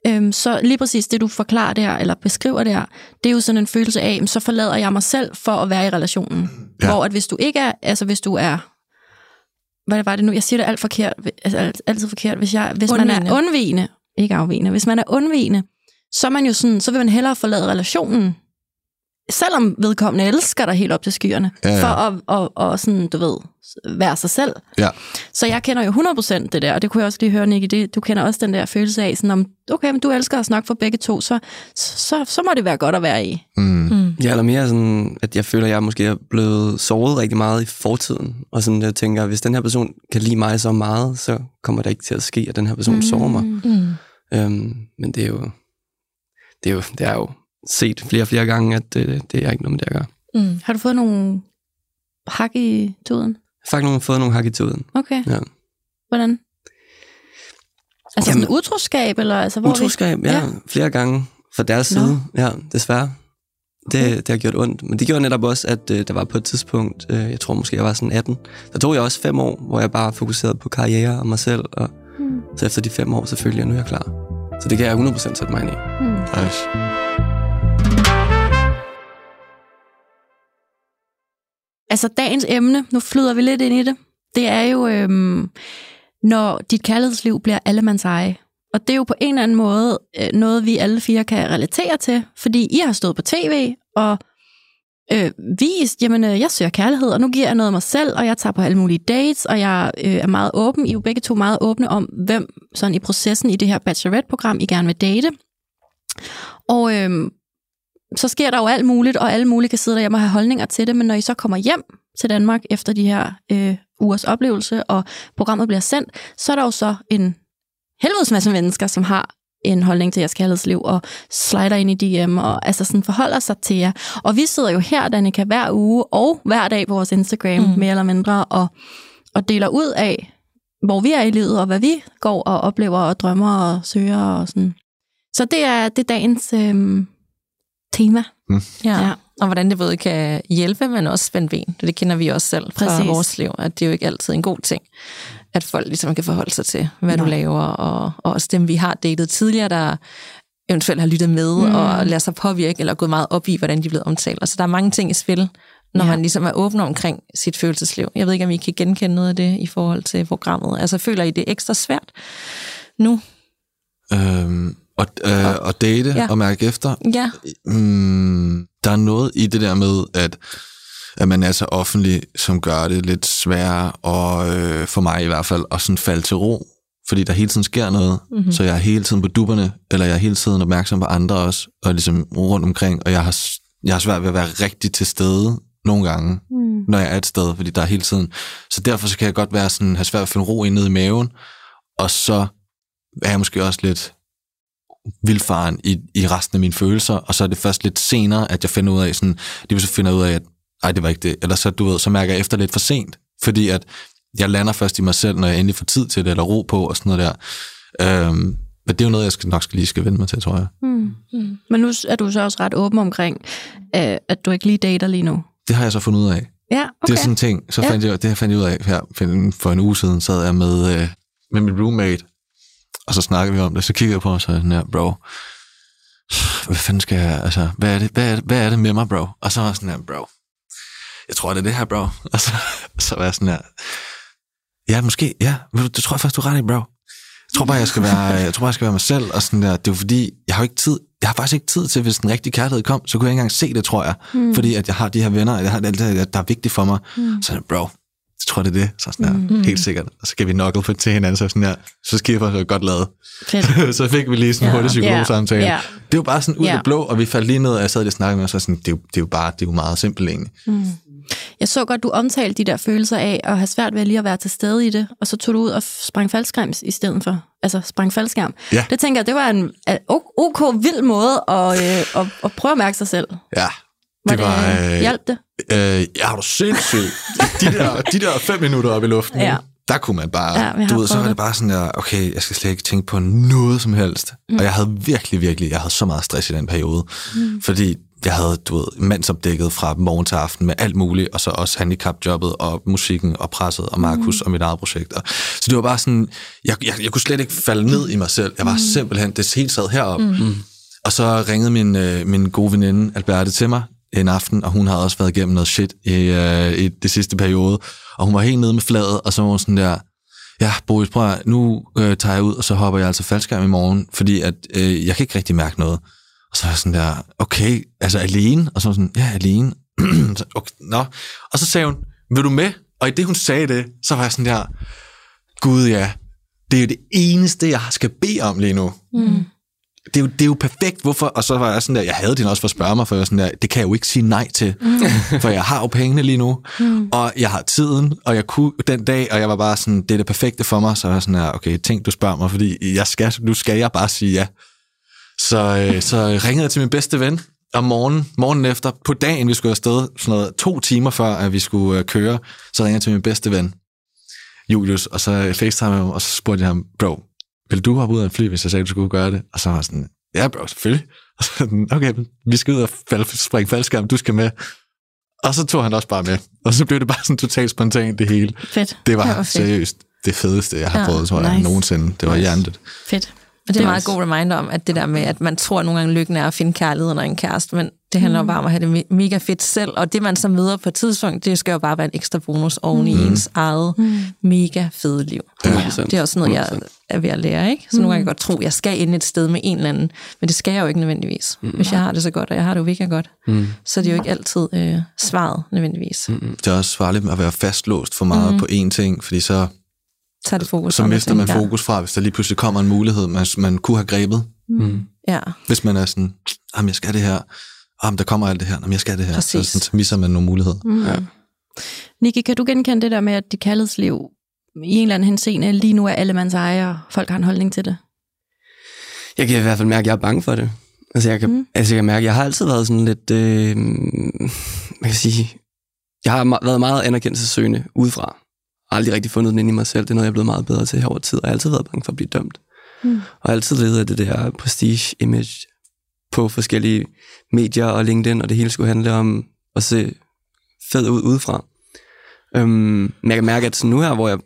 Øhm, så lige præcis det, du forklarer der, eller beskriver der, det er jo sådan en følelse af, så forlader jeg mig selv for at være i relationen. Ja. Hvor at hvis du ikke er, altså hvis du er, hvad var det nu, jeg siger det alt forkert, altså altid forkert, hvis, jeg, hvis man er undvigende, ikke afvigende, hvis man er undvigende, så er man jo sådan, så vil man hellere forlade relationen, selvom vedkommende elsker dig helt op til skyerne, ja, ja. for at, at, at sådan, du ved, være sig selv. Ja. Så jeg kender jo 100% det der, og det kunne jeg også lige høre, Nicky, det, du kender også den der følelse af, sådan om, okay, men du elsker at snakke for begge to, så, så, så må det være godt at være i. Mm. Mm. Ja, eller mere sådan, at jeg føler, at jeg måske er blevet såret rigtig meget i fortiden, og sådan, jeg tænker, hvis den her person kan lide mig så meget, så kommer det ikke til at ske, at den her person mm. sårer mig. Mm. Øhm, men det er jo, det er jo, det er jo set flere og flere gange, at det, det er ikke noget med det at gøre. Mm. Har du fået nogle hak i tuden? Jeg har faktisk fået nogle hak i tuden. Okay. Ja. Hvordan? Altså Jamen, sådan utroskab? Eller, altså, hvor utroskab, ja, ja. Flere gange fra deres no. side. Ja, desværre. Det, okay. det har gjort ondt. Men det gjorde netop også, at øh, der var på et tidspunkt, øh, jeg tror måske, jeg var sådan 18, der tog jeg også fem år, hvor jeg bare fokuserede på karriere og mig selv. Og mm. Så efter de fem år, så følte jeg, nu er jeg klar. Så det kan jeg 100% sætte mig ind i. Mm. Nice. Altså dagens emne, nu flyder vi lidt ind i det, det er jo, øhm, når dit kærlighedsliv bliver allemands eje. Og det er jo på en eller anden måde øh, noget, vi alle fire kan relatere til, fordi I har stået på tv og øh, vist, jamen øh, jeg søger kærlighed, og nu giver jeg noget af mig selv, og jeg tager på alle mulige dates, og jeg øh, er meget åben. I er jo begge to meget åbne om, hvem sådan i processen i det her Bachelorette-program, I gerne vil date. Og øh, så sker der jo alt muligt, og alle mulige kan sidde derhjemme og have holdninger til det, men når I så kommer hjem til Danmark efter de her øh, ugers oplevelse, og programmet bliver sendt, så er der jo så en helvedes masse mennesker, som har en holdning til jeres kærlighedsliv, og slider ind i DM, og altså sådan forholder sig til jer. Og vi sidder jo her, Danika, hver uge og hver dag på vores Instagram, mm. mere eller mindre, og, og deler ud af, hvor vi er i livet, og hvad vi går og oplever, og drømmer og søger, og sådan. Så det er, det er dagens øh, tema. Mm. Ja. ja. Og hvordan det både kan hjælpe, men også spænde ben. Det kender vi også selv fra Præcis. vores liv, at det er jo ikke altid en god ting, at folk ligesom kan forholde sig til, hvad Nej. du laver, og, og også dem, vi har datet tidligere, der eventuelt har lyttet med mm. og lader sig påvirke, eller gået meget op i, hvordan de er blevet omtalt. Altså, der er mange ting i spil, når ja. man ligesom er åben omkring sit følelsesliv. Jeg ved ikke, om I kan genkende noget af det i forhold til programmet. Altså, føler I det ekstra svært nu? Og, øh, og date Ja. og mærke efter. Ja. Mm, der er noget i det der med, at, at man er så offentlig, som gør det lidt sværere, og øh, for mig i hvert fald, at sådan falde til ro. Fordi der hele tiden sker noget, mm-hmm. så jeg er hele tiden på dupperne, eller jeg er hele tiden opmærksom på andre også, og ligesom rundt omkring, og jeg har, jeg har svært ved at være rigtig til stede nogle gange, mm. når jeg er et sted, fordi der er hele tiden. Så derfor så kan jeg godt være sådan, have svært ved at finde ro ind i maven, og så er jeg måske også lidt vildfaren i, i resten af mine følelser, og så er det først lidt senere, at jeg finder ud af, sådan, lige så finder ud af, at ej, det var ikke det, eller så, du ved, så mærker jeg efter lidt for sent, fordi at jeg lander først i mig selv, når jeg endelig får tid til det, eller ro på, og sådan noget der. Øhm, men det er jo noget, jeg skal, nok skal lige skal vende mig til, tror jeg. Mm. Mm. Men nu er du så også ret åben omkring, øh, at du ikke lige dater lige nu. Det har jeg så fundet ud af. Ja, Okay. Det er sådan en ting. Så Ja. fandt jeg, det fandt jeg ud af her for en uge siden, sad jeg med, øh, med min roommate, og så snakkede vi om det. Så kiggede jeg på mig, så sådan her, bro, hvad fanden skal jeg, altså, hvad er det, hvad er det, hvad er det med mig, bro? Og så var jeg sådan her, bro, jeg tror, det er det her, bro. Og så, så var jeg sådan her, ja, måske, ja, du, det tror jeg faktisk, du er ret i, bro. Jeg tror bare, jeg skal være, jeg tror bare, jeg skal være mig selv, og sådan der, det er fordi, jeg har ikke tid, jeg har faktisk ikke tid til, hvis den rigtige kærlighed kom, så kunne jeg ikke engang se det, tror jeg. Mm. Fordi at jeg har de her venner, jeg har alt det, der er vigtigt for mig. Mm. Så bro, jeg tror, det er det. Så sådan der, mm. helt sikkert. Og så skal vi knuckle på til hinanden, så sådan der, så jeg faktisk godt lavet. Så fik vi lige sådan en hurtig psykologsamtale. Ja. Det jo bare sådan ud af det blå, og vi faldt lige ned, og jeg sad lige og snakkede med, og så sådan, det er, jo, det er jo bare, det er jo meget simpelt egentlig. Jeg så godt, du omtalte de der følelser af at have svært ved lige at være til stede i det, og så tog du ud og sprang faldskærm i stedet for. Altså sprang faldskærm. Ja. Det tænker jeg, det var en øh, ok vild måde at, øh, at, at prøve at mærke sig selv. Ja, Var det var... det, Øh, hjalp det? Øh, ja, er du sindssygt. De der, de der fem minutter op i luften, Ja. der kunne man bare, Ja, du ved, så var det. det bare sådan der, okay, jeg skal slet ikke tænke på noget som helst. Mm. Og jeg havde virkelig, virkelig, jeg havde så meget stress i den periode, mm. fordi jeg havde, du ved, mandsopdækket fra morgen til aften med alt muligt, og så også handicapjobbet og musikken og presset og Markus mm. og mit eget projekt. Og, så det var bare sådan, jeg, jeg, jeg kunne slet ikke falde ned i mig selv. Jeg var mm. simpelthen, det hele sad heroppe. Mm. Og så ringede min, øh, min gode veninde Alberte til mig en aften, og hun havde også været igennem noget shit i, øh, i det sidste periode. Og hun var helt nede med fladet, og så var hun sådan der, ja, Boris, prøv at, nu øh, tager jeg ud, og så hopper jeg altså faldskærm i morgen, fordi at, øh, jeg kan ikke rigtig mærke noget. Og så var jeg sådan der, okay, altså alene? Og så var sådan, ja, alene. så, okay, nå. Og så sagde hun, vil du med? Og i det, hun sagde det, så var jeg sådan der, gud ja, det er jo det eneste, jeg skal bede om lige nu. Mm. Det er, jo, det er jo perfekt, hvorfor? Og så var jeg sådan der, jeg havde den også for at spørge mig, for jeg var sådan der, det kan jeg jo ikke sige nej til, mm. for jeg har jo pengene lige nu, mm. og jeg har tiden, og jeg kunne den dag, og jeg var bare sådan, det er det perfekte for mig, så var jeg sådan her, okay, tænk, du spørger mig, fordi jeg skal, nu skal jeg bare sige ja. Så, øh, så ringede jeg til min bedste ven om morgenen, morgenen efter, på dagen, vi skulle afsted, sådan noget, to timer før, at vi skulle øh, køre, så ringede jeg til min bedste ven, Julius, og så facetime ham, og så spurgte jeg ham, bro, vil du hoppe ud af en fly, hvis jeg sagde, at du skulle gøre det? Og så var jeg sådan, ja bro, selvfølgelig. Og så sådan, okay, vi skal ud og fald, springe faldskærm, du skal med. Og så tog han også bare med. Og så blev det bare sådan totalt spontant det hele. Fedt. Det var, Det var fedt. seriøst det fedeste, jeg har Ja, prøvet, tror jeg, nice. nogensinde. Det var Nice. hjertet. Fedt. Og det er Det en meget også- god reminder om, at det der med, at man tror nogle gange, lykken er at finde kærligheden og en kæreste, men det handler jo bare om at have det me- mega fedt selv, og det man så møder på et tidspunkt, det skal jo bare være en ekstra bonus oven i ens eget mega fede liv. 100%. Det er også noget, jeg 100%. er ved at lære, ikke? Så nogle gange kan jeg godt tro, at jeg skal ind et sted med en eller anden, men det skal jeg jo ikke nødvendigvis. Hvis jeg har det så godt, og jeg har det jo virkelig godt, så er det jo ikke altid øh, svaret nødvendigvis. Det er også farligt at være fastlåst for meget mm. på én ting, fordi så, Tag det fokus. så mister det, man fokus fra, hvis der lige pludselig kommer en mulighed, man, man kunne have grebet. Mm. Ja, Hvis man er sådan, jamen jeg skal det her, jamen der kommer alt det her, jamen jeg skal det her. Præcis. Så, sådan, så misser man nogle muligheder. Mm. Ja. Niki, kan du genkende det der med, at dit kærlighedsliv i en eller anden henseende lige nu er allemands eje, og folk har en holdning til det? Jeg kan i hvert fald mærke, at jeg er bange for det. Altså, jeg kan, Mm. mm. altså, jeg kan mærke, at jeg har altid været sådan lidt, øh, man kan sige, jeg har været meget anerkendelsessøgende udefra. Aldrig rigtig fundet den ind i mig selv. Det er noget, jeg er blevet meget bedre til her over tid, og jeg har altid været bange for at blive dømt. Mm. Og altid ledet af det der prestige-image på forskellige medier og LinkedIn, og det hele skulle handle om at se fed ud udefra. Øhm, men jeg kan mærke, at sådan nu her, hvor jeg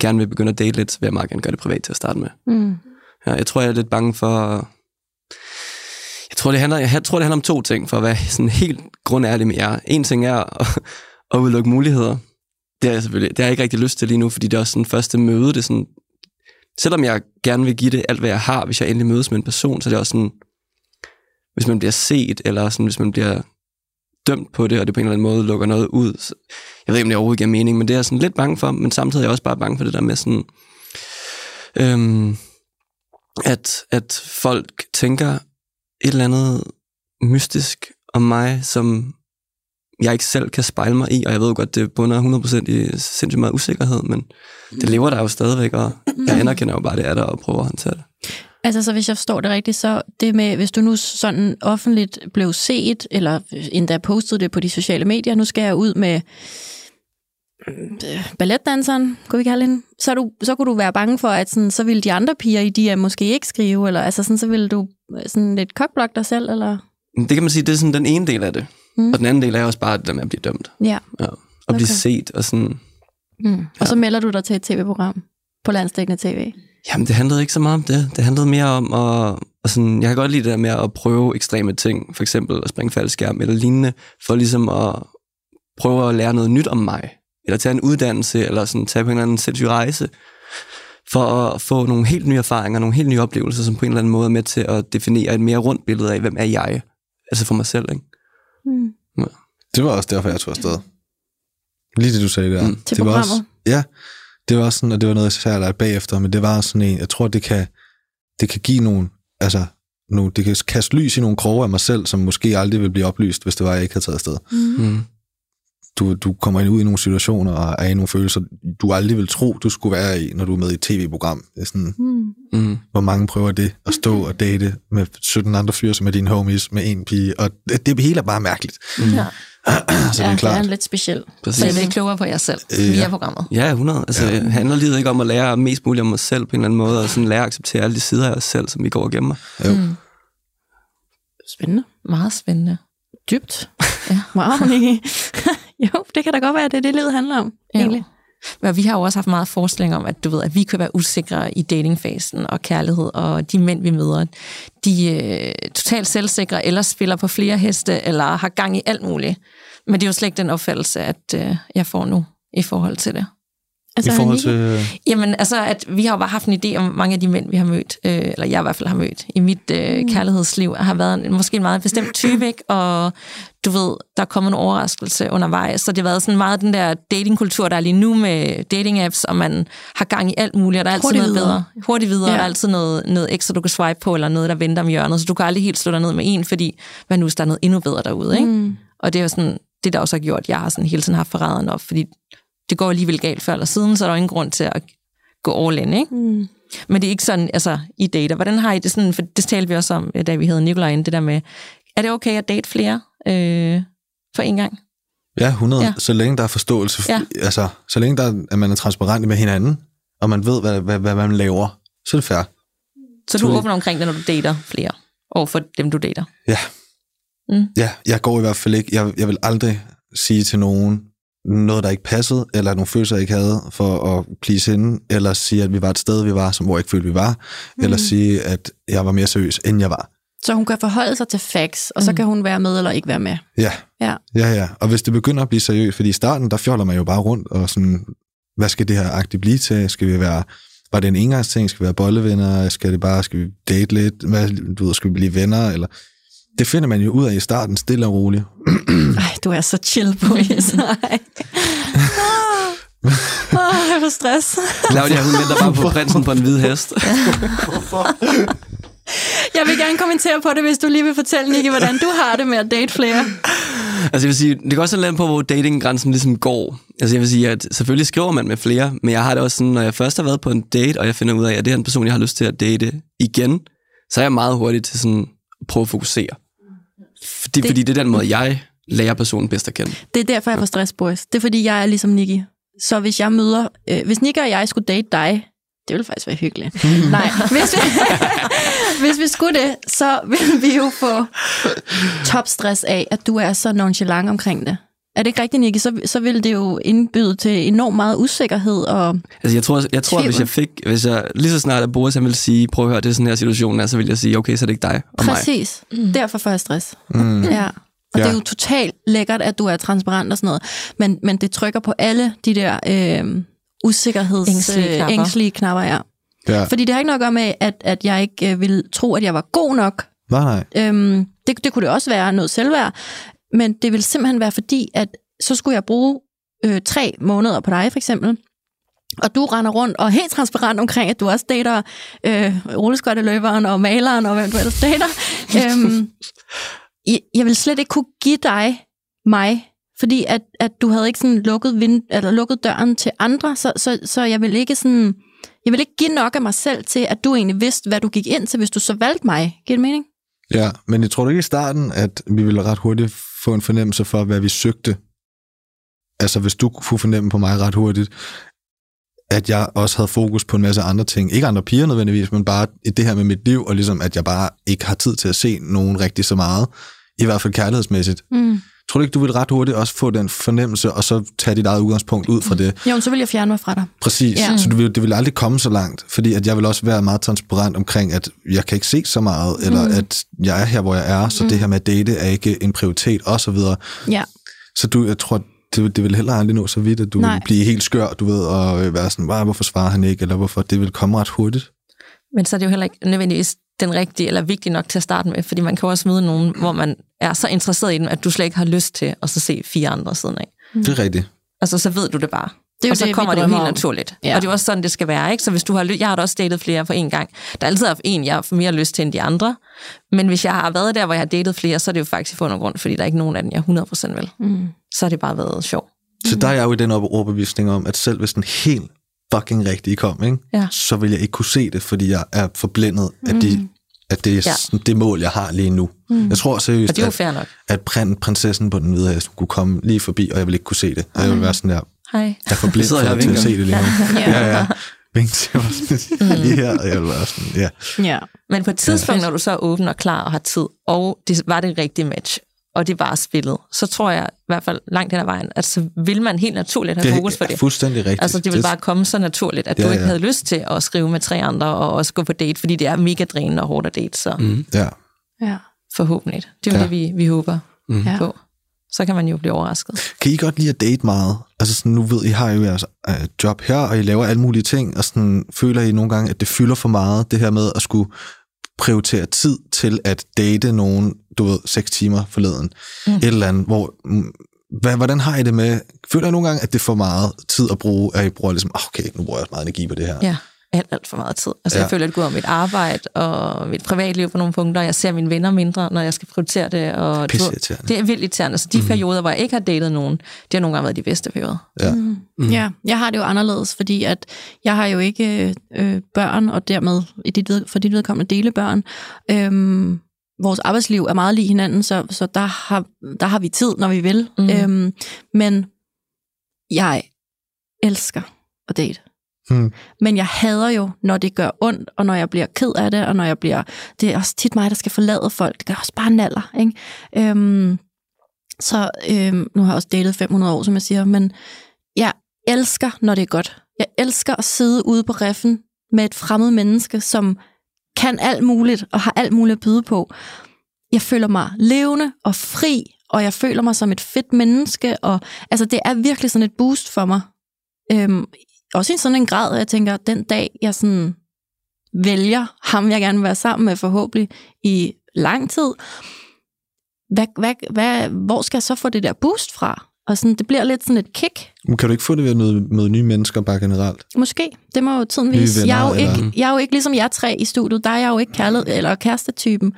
gerne vil begynde at date lidt, så vil jeg meget gerne gøre det privat til at starte med. Mm. Ja, jeg tror, jeg er lidt bange for... Jeg tror, det handler, jeg tror, det handler om to ting, for at være sådan helt grundærlig med jer. En ting er at, at udelukke muligheder. Det har jeg selvfølgelig det har jeg ikke rigtig lyst til lige nu, fordi det er også sådan første møde. Det er sådan, selvom jeg gerne vil give det alt, hvad jeg har, hvis jeg endelig mødes med en person, så er det også sådan, hvis man bliver set, eller sådan, hvis man bliver dømt på det, og det på en eller anden måde lukker noget ud. Så, jeg ved ikke, om det overhovedet giver mening, men det er jeg sådan lidt bange for, men samtidig er jeg også bare bange for det der med sådan, øhm, at, at folk tænker et eller andet mystisk om mig, som jeg ikke selv kan spejle mig i, og jeg ved godt, det bunder 100% i sindssygt meget usikkerhed, men det lever der jo stadigvæk, og jeg anerkender jo bare, det er der, og prøver at håndtere det. Altså, så hvis jeg forstår det rigtigt, så det med, hvis du nu sådan offentligt blev set, eller endda postede det på de sociale medier, nu skal jeg ud med øh, balletdanseren, kunne vi kalde hende, så, du, så kunne du være bange for, at sådan, så ville de andre piger i de måske ikke skrive, eller altså sådan, så ville du øh, sådan lidt kokblokke dig selv, eller? Det kan man sige, det er sådan den ene del af det. Mm. Og den anden del er også bare det der med at blive dømt. Ja. ja. Og okay. blive set, og sådan... Mm. Og ja. så melder du dig til et tv-program på landstækkende tv. Jamen, det handlede ikke så meget om det. Det handlede mere om at... Og sådan, jeg kan godt lide det der med at prøve ekstreme ting, for eksempel at springe faldskærm eller lignende, for ligesom at prøve at lære noget nyt om mig, eller tage en uddannelse, eller sådan tage på en eller anden sindssyg rejse, for at få nogle helt nye erfaringer, nogle helt nye oplevelser, som på en eller anden måde er med til at definere et mere rundt billede af, hvem er jeg, altså for mig selv, ikke? Mm. Ja. Det var også derfor, jeg tog afsted. Lige det, du sagde der. Mm. Til det var også, Ja, det var også sådan, og det var noget, jeg lærte bagefter, men det var sådan en, jeg tror, det kan, det kan give nogle, altså, nogle, det kan kaste lys i nogle kroge af mig selv, som måske aldrig ville blive oplyst, hvis det var, jeg ikke havde taget afsted. Mm. Mm. Du, du kommer ind ud i nogle situationer og er i nogle følelser, du aldrig vil tro, du skulle være i, når du er med i et tv-program. Det er sådan, Mm. Mm. hvor mange prøver det at stå og date med 17 andre fyre, som er dine homies, med en pige, og det, det hele er bare mærkeligt. Mm. Ja. så Ja, det er det klart. er en lidt speciel. Præcis. Så jeg bliver klogere på jer selv Øh, via ja. programmet. Ja, 100. Altså, ja. handler livet ikke om at lære mest muligt om os selv på en eller anden måde, og sådan lære at acceptere alle de sider af os selv, som vi går gemmer. Jo. Mm. Spændende. Meget spændende. Dybt. Ja. Nicky. jo, det kan da godt være, at det er det, livet handler om. Ja. Egentlig. Men vi har jo også haft meget forestilling om, at du ved, at vi kan være usikre i datingfasen og kærlighed, og de mænd, vi møder, de er øh, totalt selvsikre, eller spiller på flere heste, eller har gang i alt muligt. Men det er jo slet ikke den opfattelse, at øh, jeg får nu i forhold til det. Altså, I forhold til... Jamen, altså, at vi har jo bare haft en idé om mange af de mænd, vi har mødt, øh, eller jeg i hvert fald har mødt i mit øh, Mm. kærlighedsliv, har været en, måske en meget bestemt type, ikke? Og du ved, der er kommet en overraskelse undervejs, så det har været sådan meget den der datingkultur, der er lige nu med dating-apps, og man har gang i alt muligt, og der er altid Hurtigt noget videre. bedre. Hurtigt videre, ja. og der er altid noget, noget ekstra, du kan swipe på, eller noget, der venter om hjørnet, så du kan aldrig helt slå dig ned med en, fordi hvad nu, hvis der er noget endnu bedre derude, ikke? Mm. Og det er jo sådan, det der også har gjort, at jeg har sådan hele tiden haft forræderen op, fordi det går alligevel galt før eller siden, så er der ingen grund til at gå all in, ikke? Mm. Men det er ikke sådan, altså, i dater. Hvordan har I det sådan, for det talte vi også om, øh, da vi havde Nikolaj inde, det der med, er det okay at date flere øh, for en gang? Ja, 100. Ja. Så længe der er forståelse, ja. Altså, så længe der er, at man er transparent med hinanden, og man ved, hvad, hvad, hvad man laver, så er det fair. Så du åbner omkring det, når du dater flere, over for dem, du dater? Ja. Mm. Ja, jeg går i hvert fald ikke, jeg, jeg vil aldrig sige til nogen, noget, der ikke passede, eller nogle følelser, jeg ikke havde, for at please hende, eller sige, at vi var et sted, vi var, som hvor jeg ikke følte, vi var, mm. eller sige, at jeg var mere seriøs, end jeg var. Så hun kan forholde sig til facts, og så Mm. kan hun være med eller ikke være med. Ja, Ja. ja, ja. Og hvis det begynder at blive seriøst, fordi i starten, der fjoller man jo bare rundt, og sådan, hvad skal det her agtigt blive til? Skal vi være, var det en engangsting? Skal vi være bollevenner? Skal det bare, skal vi date lidt? Hvad, du ved, skal vi blive venner? Eller, det finder man jo ud af i starten, stille og roligt. Ej, du er så chill på Ej. Åh, jeg får stress. Claudia, hun venter bare på prinsen på en hvid hest. Jeg vil gerne kommentere på det, hvis du lige vil fortælle, Nicky, hvordan du har det med at date flere. Altså jeg vil sige, det kan også lande på, hvor datinggrænsen ligesom går. Altså jeg vil sige, at selvfølgelig skriver man med flere, men jeg har det også sådan, når jeg først har været på en date, og jeg finder ud af, at det er en person, jeg har lyst til at date igen, så er jeg meget hurtig til sådan at prøve at fokusere. Fordi det, fordi det er den måde, jeg lærer personen bedst at kende. Det er derfor, jeg får stress, boys. Det er, fordi jeg er ligesom Nicky. Så hvis jeg møder... Øh, hvis Nicky og jeg skulle date dig, det ville faktisk være hyggeligt. Nej, hvis vi, hvis vi skulle det, så ville vi jo få topstress af, at du er så nonchalant omkring det. Er det ikke rigtigt, Nicky? Så, så ville det jo indbyde til enormt meget usikkerhed. Og, Altså jeg tror, jeg tror at hvis jeg fik, hvis jeg lige så snart at Boris han ville sige, prøv at høre, det er sådan her situationen er, så ville jeg sige, okay, så er det ikke dig og mig. præcis. Mm. Derfor får jeg stress. Mm. Ja. Og ja. Det er jo totalt lækkert, at du er transparent og sådan noget. Men, men det trykker på alle de der øh, usikkerheds... Ængstlige øh, knapper. ængstlige knapper ja. Ja. Fordi det har ikke noget at gøre med, at, at jeg ikke øh, ville tro, at jeg var god nok. Nej, nej. Øhm, det, det kunne det også være noget selvværd. Men det ville simpelthen være fordi, at så skulle jeg bruge øh, tre måneder på dig, for eksempel. Og du render rundt og er helt transparent omkring, at du også dater øh, rulleskøjteløberen og maleren og hvem du ellers dater. øhm, jeg, jeg vil slet ikke kunne give dig mig, fordi at, at du havde ikke sådan lukket, vind, eller lukket døren til andre, så, så, så jeg vil ikke sådan, jeg vil ikke give nok af mig selv til, at du egentlig vidste, hvad du gik ind til, hvis du så valgte mig. Giver det mening? Ja, men jeg tror du ikke i starten, at vi ville ret hurtigt få en fornemmelse for, hvad vi søgte? Altså, hvis du kunne fornemme på mig ret hurtigt, at jeg også havde fokus på en masse andre ting. Ikke andre piger nødvendigvis, men bare i det her med mit liv, og ligesom, at jeg bare ikke har tid til at se nogen rigtig så meget. I hvert fald kærlighedsmæssigt. Mm. Tror du ikke, du vil ret hurtigt også få den fornemmelse, og så tage dit eget udgangspunkt ud fra det? Jo, så vil jeg fjerne mig fra dig. Præcis. Ja. Så det vil, det vil aldrig komme så langt, fordi at jeg vil også være meget transparent omkring, at jeg kan ikke se så meget, eller Mm. at jeg er her, hvor jeg er, så Mm. det her med at date er ikke en prioritet, og så videre. Ja. Så du, jeg tror, det, det vil heller aldrig nå så vidt, at du Nej. vil blive helt skør, du ved, og være sådan, "Hva, hvorfor svarer han ikke, eller hvorfor, det vil komme ret hurtigt. Men så er det jo heller ikke nødvendigvis den rigtige eller vigtige nok til at starte med, fordi man kan også møde nogen, hvor man er så interesseret i dem, at du slet ikke har lyst til at så se fire andre siden af. Det er rigtigt. Altså, så ved du det bare. Det er jo og så det, kommer det jo helt om. naturligt. Ja. Og det er også sådan, det skal være. Ikke? Så hvis du har jeg har da også datet flere på en gang. Der er altid en, jeg har mere lyst til end de andre. Men hvis jeg har været der, hvor jeg har datet flere, så er det jo faktisk i og grund, fordi der er ikke nogen af dem, jeg 100% vil. Mm. Så har det bare været sjov. Så der er jeg jo i den over- overbevisning om, at selv hvis den helt fucking rigtige kom, ikke, Ja. så vil jeg ikke kunne se det, fordi jeg er forblændet af de, at det er Ja. sådan det mål, jeg har lige nu. Mm. Jeg tror Og seriøst, det er at, nok. at prin, prinsessen på den hvide hest kunne komme lige forbi, og jeg vil ikke kunne se det. Og jeg vil være sådan der, Hej. jeg er for blind sidder for til at se det lige nu. Ja. ja, ja. Vink til mig. lige her, og jeg vil være sådan, ja. Ja. Men på et tidspunkt, når du så er åben og klar og har tid, og det var det rigtige match, og det var spillet, så tror jeg i hvert fald langt hen ad vejen, at så vil man helt naturligt have Det fokus på er det. fuldstændig rigtigt. Altså, det vil bare komme så naturligt, at Ja, du ikke ja. havde lyst til at skrive med tre andre og også gå på date, fordi det er mega drænende og hårdt at date, så Mm. Ja. Ja. forhåbentlig. Det er jo Ja. det, vi, vi håber Mm. På. Så kan man jo blive overrasket. Kan I godt lide at date meget? Altså sådan, nu ved I har jo jeres øh, job her, og I laver alle mulige ting, og sådan, føler I nogle gange, at det fylder for meget, det her med at skulle prioritere tid til at date nogen, du ved, seks timer forleden. Mm. Et eller andet, hvor... mm, Hvad, hvordan har I det med... Føler I nogle gange, at det er for meget tid at bruge, at I bruger ligesom, "Ah, okay, nu bruger jeg også meget energi på det her. Ja, alt, alt for meget tid. Altså, ja. Jeg føler, at det går om mit arbejde og mit privatliv på nogle punkter. Jeg ser mine venner mindre, når jeg skal prioritere det. Og det er vildt irriterende. Så de mm. perioder, hvor jeg ikke har datet nogen, det har nogle gange været de bedste perioder. Ja. Mm. Ja, jeg har det jo anderledes, fordi at jeg har jo ikke øh, børn, og dermed i dit for dit vedkommende dele børn. Øhm, vores arbejdsliv er meget lige hinanden, så, så der, har, der har vi tid, når vi vil. Mhm. Øhm, men jeg elsker at date. Hmm. Men jeg hader jo, når det gør ondt, og når jeg bliver ked af det, og når jeg bliver... Det er også tit mig, der skal forlade folk. Det gør også bare naller, ikke? Øhm, så øhm, nu har jeg også datet 500 år, som jeg siger, men jeg elsker, når det er godt. Jeg elsker at sidde ude på reffen med et fremmed menneske, som kan alt muligt og har alt muligt at byde på. Jeg føler mig levende og fri, og jeg føler mig som et fedt menneske, og altså det er virkelig sådan et boost for mig. Øhm, også i sådan en grad, at jeg tænker, den dag jeg sådan vælger ham, jeg gerne vil være sammen med forhåbentlig i lang tid, hvad, hvad, hvad, hvor skal jeg så få det der boost fra? Og sådan, det bliver lidt sådan et kick. Men kan du ikke få det ved at møde, møde nye mennesker bare generelt? Måske. Det må jo tiden vise. Jeg er, jo venner, ikke, eller- jeg er jo ikke ligesom jer tre i studiet. Der er jeg jo ikke kærlighed, eller kærestetypen.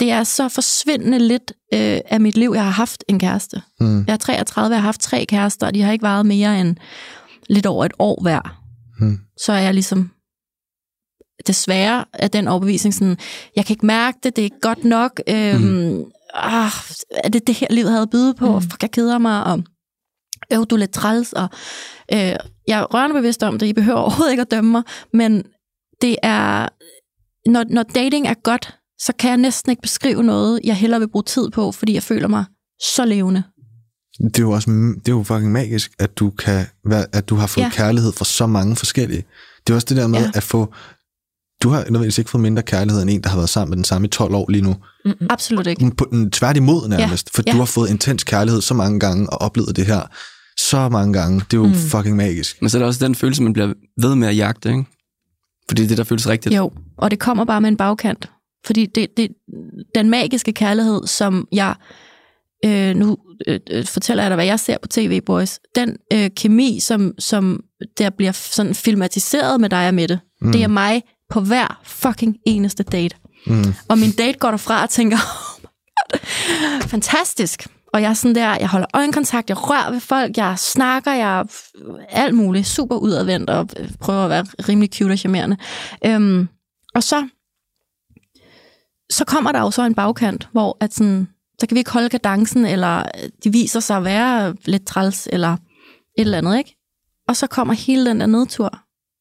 Det er så forsvindende lidt øh, af mit liv, jeg har haft en kæreste. Hmm. Jeg er 33, jeg har haft tre kærester, og de har ikke varet mere end lidt over et år hver. Hmm. Så er jeg ligesom desværre af den overbevisning sådan, jeg kan ikke mærke det, det er ikke godt nok. Øhm, mm. ah, er det det her, livet havde at byde på? Mm. Fuck, jeg keder mig, og øv, du er lidt træls, og øh, jeg er rørende bevidst om det, I behøver overhovedet ikke at dømme mig, men det er, når, når dating er godt, så kan jeg næsten ikke beskrive noget, jeg hellere vil bruge tid på, fordi jeg føler mig så levende. Det er jo også det er jo fucking magisk, at du kan være, at du har fået Ja. ja. kærlighed fra så mange forskellige. Det er også det der med Ja. ja. at få du har nødvendigvis ikke fået mindre kærlighed end en, der har været sammen med den samme i 12 år lige nu. Mm-mm. Absolut ikke. På den tværtimod nærmest, for Ja. du har fået intens kærlighed så mange gange og oplevet det her så mange gange. Det er jo Mm. fucking magisk. Men så er der også den følelse, man bliver ved med at jagte, ikke? Fordi det er det, der føles rigtigt. Jo, og det kommer bare med en bagkant. Fordi det, det, den magiske kærlighed, som jeg øh, nu øh, øh, fortæller jeg dig, hvad jeg ser på TV, boys. Den øh, kemi, som, som der bliver sådan filmatiseret med dig og Mette, mm. det er mig på hver fucking eneste date. Mm. Og min date går derfra og tænker, oh my God, fantastisk. Og jeg er sådan der, jeg holder øjenkontakt, jeg rører ved folk, jeg snakker, jeg er alt muligt, super udadvendt og prøver at være rimelig cute og charmerende. Øhm, og så, så kommer der jo så en bagkant, hvor at sådan, så kan vi ikke holde kadencen, eller de viser sig at være lidt træls, eller et eller andet, ikke? Og så kommer hele den der nedtur.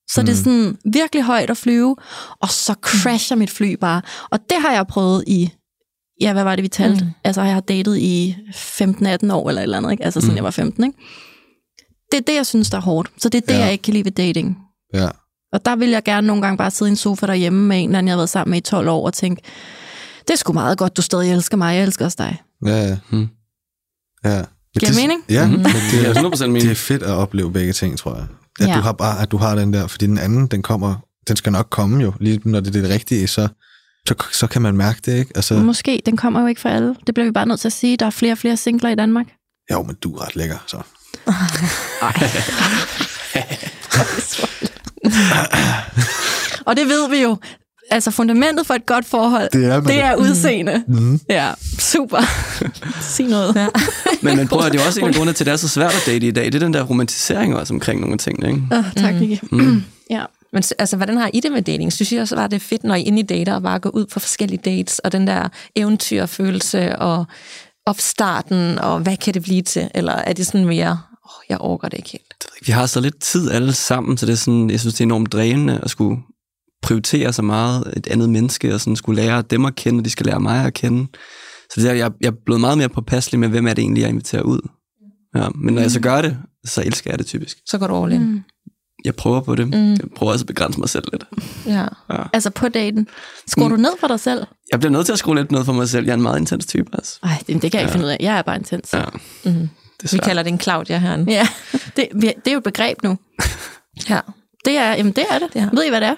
Så mm. det er sådan virkelig højt at flyve, og så crasher mit fly bare. Og det har jeg prøvet i, ja, hvad var det, vi talte? Mm. Altså, jeg har datet i 15-18 år, eller et eller andet, ikke? Altså, siden mm. jeg var 15, ikke? Det er det, jeg synes, der er hårdt. Så det er det, ja. jeg ikke kan lide ved dating. Ja. Og der vil jeg gerne nogle gange bare sidde i en sofa derhjemme med en, eller anden, jeg har været sammen med i 12 år, og tænke, det er sgu meget godt, du stadig elsker mig, jeg elsker også dig. Ja, ja. Hmm. ja. Giver det, mening? Ja, mm-hmm. det, er 100% mening. det er fedt at opleve begge ting, tror jeg. At, ja. du har bare, at du har den der, fordi den anden, den kommer, den skal nok komme jo, lige når det er det rigtige, så, så, så kan man mærke det, ikke? Altså, Måske, den kommer jo ikke for alle. Det bliver vi bare nødt til at sige. Der er flere og flere singler i Danmark. Jo, men du er ret lækker, så. og det ved vi jo altså fundamentet for et godt forhold, det er, det er udseende. Mm. Ja, super. Sig noget. Ja. men, men prøv at det er også en af grundene til, at det er så svært at date i dag. Det er den der romantisering også omkring nogle ting. Ikke? Oh, tak, Nicky. Mm. Mm. Ja. Men altså, hvordan har I det med dating? Synes I også, var det fedt, når I inde i dater og bare går ud på forskellige dates, og den der eventyrfølelse og opstarten, og hvad kan det blive til? Eller er det sådan mere, oh, jeg overgår det ikke helt? Vi har så lidt tid alle sammen, så det er sådan, jeg synes, det er enormt drænende at skulle prioritere så meget et andet menneske, og sådan skulle lære dem at kende, og de skal lære mig at kende. Så det er, jeg, jeg er blevet meget mere påpasselig med, hvem er det egentlig, jeg inviterer ud. Ja, men når mm. jeg så gør det, så elsker jeg det typisk. Så går du all in. Mm. Jeg prøver på det. Mm. Jeg prøver også at begrænse mig selv lidt. Ja. ja. Altså på daten. Skruer mm. du ned for dig selv? Jeg bliver nødt til at skrue lidt ned for mig selv. Jeg er en meget intens type. Altså. Ej, det, det kan jeg ja. ikke finde ud af. Jeg er bare intens. Ja. Mm. Vi kalder det en Claudia her. Ja, det, det er jo et begreb nu. ja. Det er, jamen det er det. Ja. Ved I, hvad det er?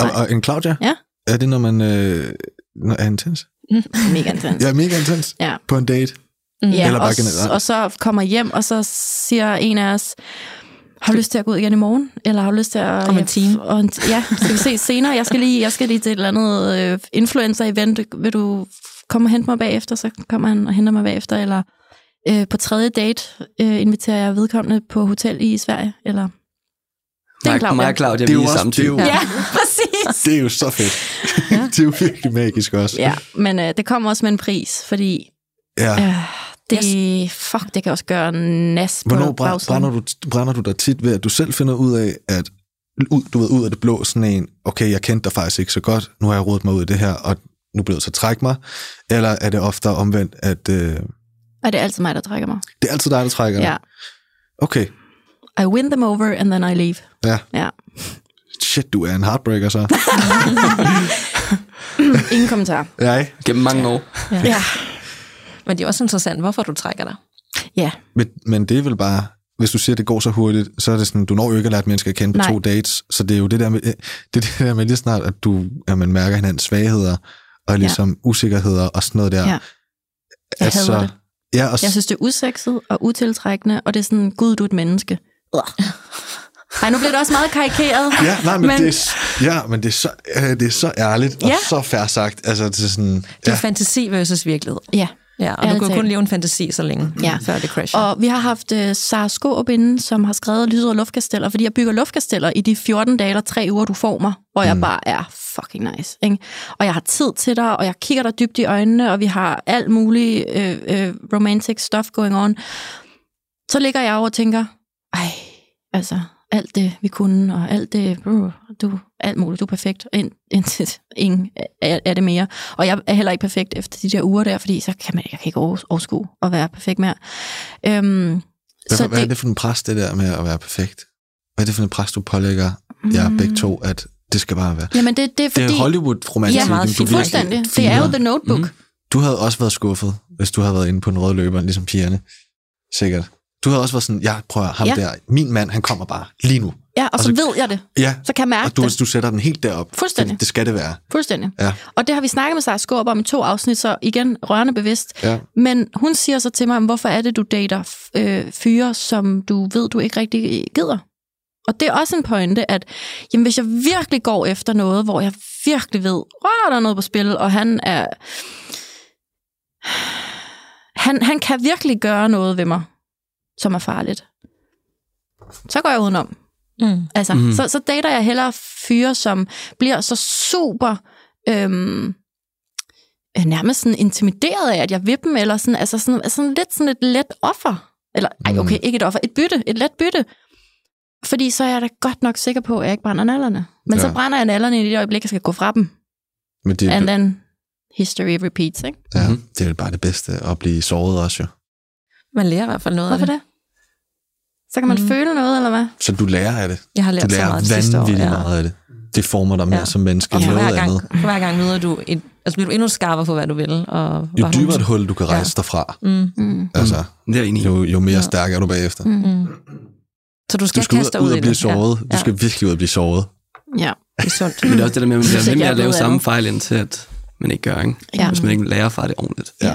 Og, og en Claudia? Ja. Er det, når man øh, når er intens? mega intens. ja, mega intens. Ja. På en date? Mm. Ja, Eller bare og, generelt. og så kommer hjem, og så siger en af os, har du lyst til at gå ud igen i morgen? Eller har du lyst til at... Om en time. Og en, ja, skal vi se senere. Jeg skal lige, jeg skal lige til et eller andet øh, influencer-event. Vil du komme og hente mig bagefter? Så kommer han og henter mig bagefter. Eller øh, på tredje date øh, inviterer jeg vedkommende på hotel i Sverige. Eller det er Claudia. Mig og Claudia, det er jo også, det er jo, ja, præcis. Det er jo så fedt. Ja. det er jo virkelig magisk også. Ja, men øh, det kommer også med en pris, fordi ja. øh, det, fuck, det kan også gøre nas på Hvornår brænder du, brænder du dig tit ved, at du selv finder ud af, at ud, du ved, ud af det blå sådan en, okay, jeg kendte dig faktisk ikke så godt, nu har jeg rodet mig ud i det her, og nu bliver jeg så trække mig, eller er det ofte omvendt, at... Øh, er det altid mig, der trækker mig? Det er altid dig, der trækker Ja. Okay. I win them over, and then I leave. Ja. Ja. Shit, du er en heartbreaker så. Ingen kommentar. Nej. Gennem mange år. Ja. ja. Men det er også interessant, hvorfor du trækker dig. Ja. Men, men det er vel bare, hvis du siger, at det går så hurtigt, så er det sådan, du når jo ikke at lære et menneske at kende på Nej. to dates. Så det er jo det der med, det, det der med lige snart, at, du, at man mærker hinandens svagheder, og ligesom ja. usikkerheder og sådan noget der. Ja. Jeg altså, det. Ja, og jeg synes, det er usekset og utiltrækkende, og det er sådan, gud, du er et menneske. Ej, nu bliver det også meget karikeret. Ja, nej, men, men... Det, er, ja, men det, er så, øh, det er så ærligt og ja. så færre sagt. Altså, det er, sådan, det er ja. fantasi versus virkelighed. Ja. Ja, og du kan kun leve en fantasi så længe, ja. før det crasher. Og vi har haft uh, Sara Skåb inde, som har skrevet Lyserøde Luftkasteller, fordi jeg bygger luftkasteller i de 14 dage eller 3 uger, du får mig, hvor mm. jeg bare er fucking nice. Ikke? Og jeg har tid til dig, og jeg kigger dig dybt i øjnene, og vi har alt muligt uh, uh, romantic stuff going on. Så ligger jeg over og tænker, ej, altså, alt det, vi kunne, og alt det, du, alt muligt, du er perfekt, ind, indtil ingen er, er det mere. Og jeg er heller ikke perfekt efter de der uger der, fordi så kan man jeg kan ikke overskue at være perfekt mere. Øhm, hvad, så hvad det, er det for en pres, det der med at være perfekt? Hvad er det for en pres, du pålægger jer mm. begge to, at det skal bare være? Jamen det, det er fordi... Det er Hollywood-romantik. Ja, meget fuldstændig. Det er jo The Notebook. Mm. Du havde også været skuffet, hvis du havde været inde på en rød løber, ligesom pigerne. Sikkert. Du havde også været sådan, ja, prøv at ham ja. der, min mand, han kommer bare lige nu. Ja, og så Og så- ved jeg det. Ja, Så kan jeg mærke og du, det. du sætter den helt derop. Fuldstændig. Det, det skal det være. Fuldstændig. Ja. Og det har vi snakket med Sara Skåb om i to afsnit, så igen rørende bevidst. Ja. Men hun siger så til mig, hvorfor er det, du dater øh, fyre, som du ved, du ikke rigtig gider? Og det er også en pointe, at jamen, hvis jeg virkelig går efter noget, hvor jeg virkelig ved, at der er noget på spil, og han er... Han, han kan virkelig gøre noget ved mig, som er farligt. Så går jeg udenom. Mm. Altså, Mhm. mm. så, så dater jeg hellere fyre, som bliver så super øhm, øh, nærmest sådan intimideret af, at jeg vil dem, eller sådan, altså sådan, sådan lidt sådan et let offer. Eller, ej, okay, ikke et offer, et bytte, et let bytte. Fordi så er jeg da godt nok sikker på, at jeg ikke brænder nallerne. Men ja. Så brænder jeg nallerne i det øjeblik, jeg skal gå fra dem. Men det, And then history repeats, ikke? ja, Mhm. det er jo bare det bedste, at blive såret også jo. Man lærer i hvert fald noget Hvorfor af det. det? Så kan man mm. føle noget, eller hvad? Så du lærer af det. Jeg har Du lært så lærer meget det sidste år. vanvittigt Ja. meget af det. Det former dig mere Ja. som menneske Og end for hver, noget gang, andet. for hver gang møder du et, altså bliver du endnu skarpere på, hvad du vil. Og Jo dybere du- et hul, du kan rejse dig fra, Mm, Mm. altså, er jeg enig i. jo, jo mere stærk er du bagefter. mm. Så du skal, Du skal kaste dig ud, ud i og blive såret. Du Ja, skal virkelig ud og blive såret. Ja. det er sundt. Men det er også det der med, at man bliver ved med at lave samme fejl, indtil at man ikke gør, ikke? Ja. Hvis man ikke lærer fra det ordentligt. Ja.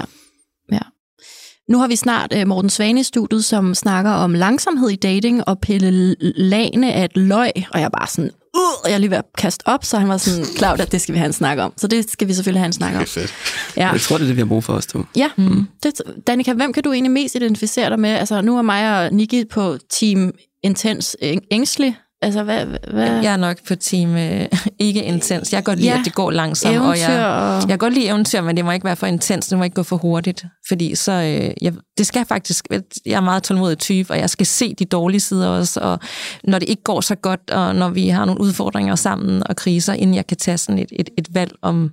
Nu har vi snart uh, Morten Svane i studiet, som snakker om langsomhed i dating og pille lagene af et løg, og jeg er bare sådan, uh, og jeg er lige ved at kaste op, så han var sådan, Claudia, det skal vi have en snak om. Så det skal vi selvfølgelig have en snak om. Det er fedt. Ja, Jeg tror, det er det, vi har brug for os to. ja. Mm. Det, Danika, hvem kan du egentlig mest identificere dig med? Altså, nu er mig og Niki på team intens ængstelig. Altså, hvad... hvad Jeg er nok på team øh, ikke intens. Jeg kan godt lide, Ja. at det går langsomt. eventyr og jeg, jeg kan godt lide eventyr, men det må ikke være for intens. Det må ikke gå for hurtigt. Fordi så, øh, jeg, det skal faktisk... Jeg er meget tålmodig type, og jeg skal se de dårlige sider også. Og når det ikke går så godt, og når vi har nogle udfordringer sammen og kriser, inden jeg kan tage sådan et, et, et valg om,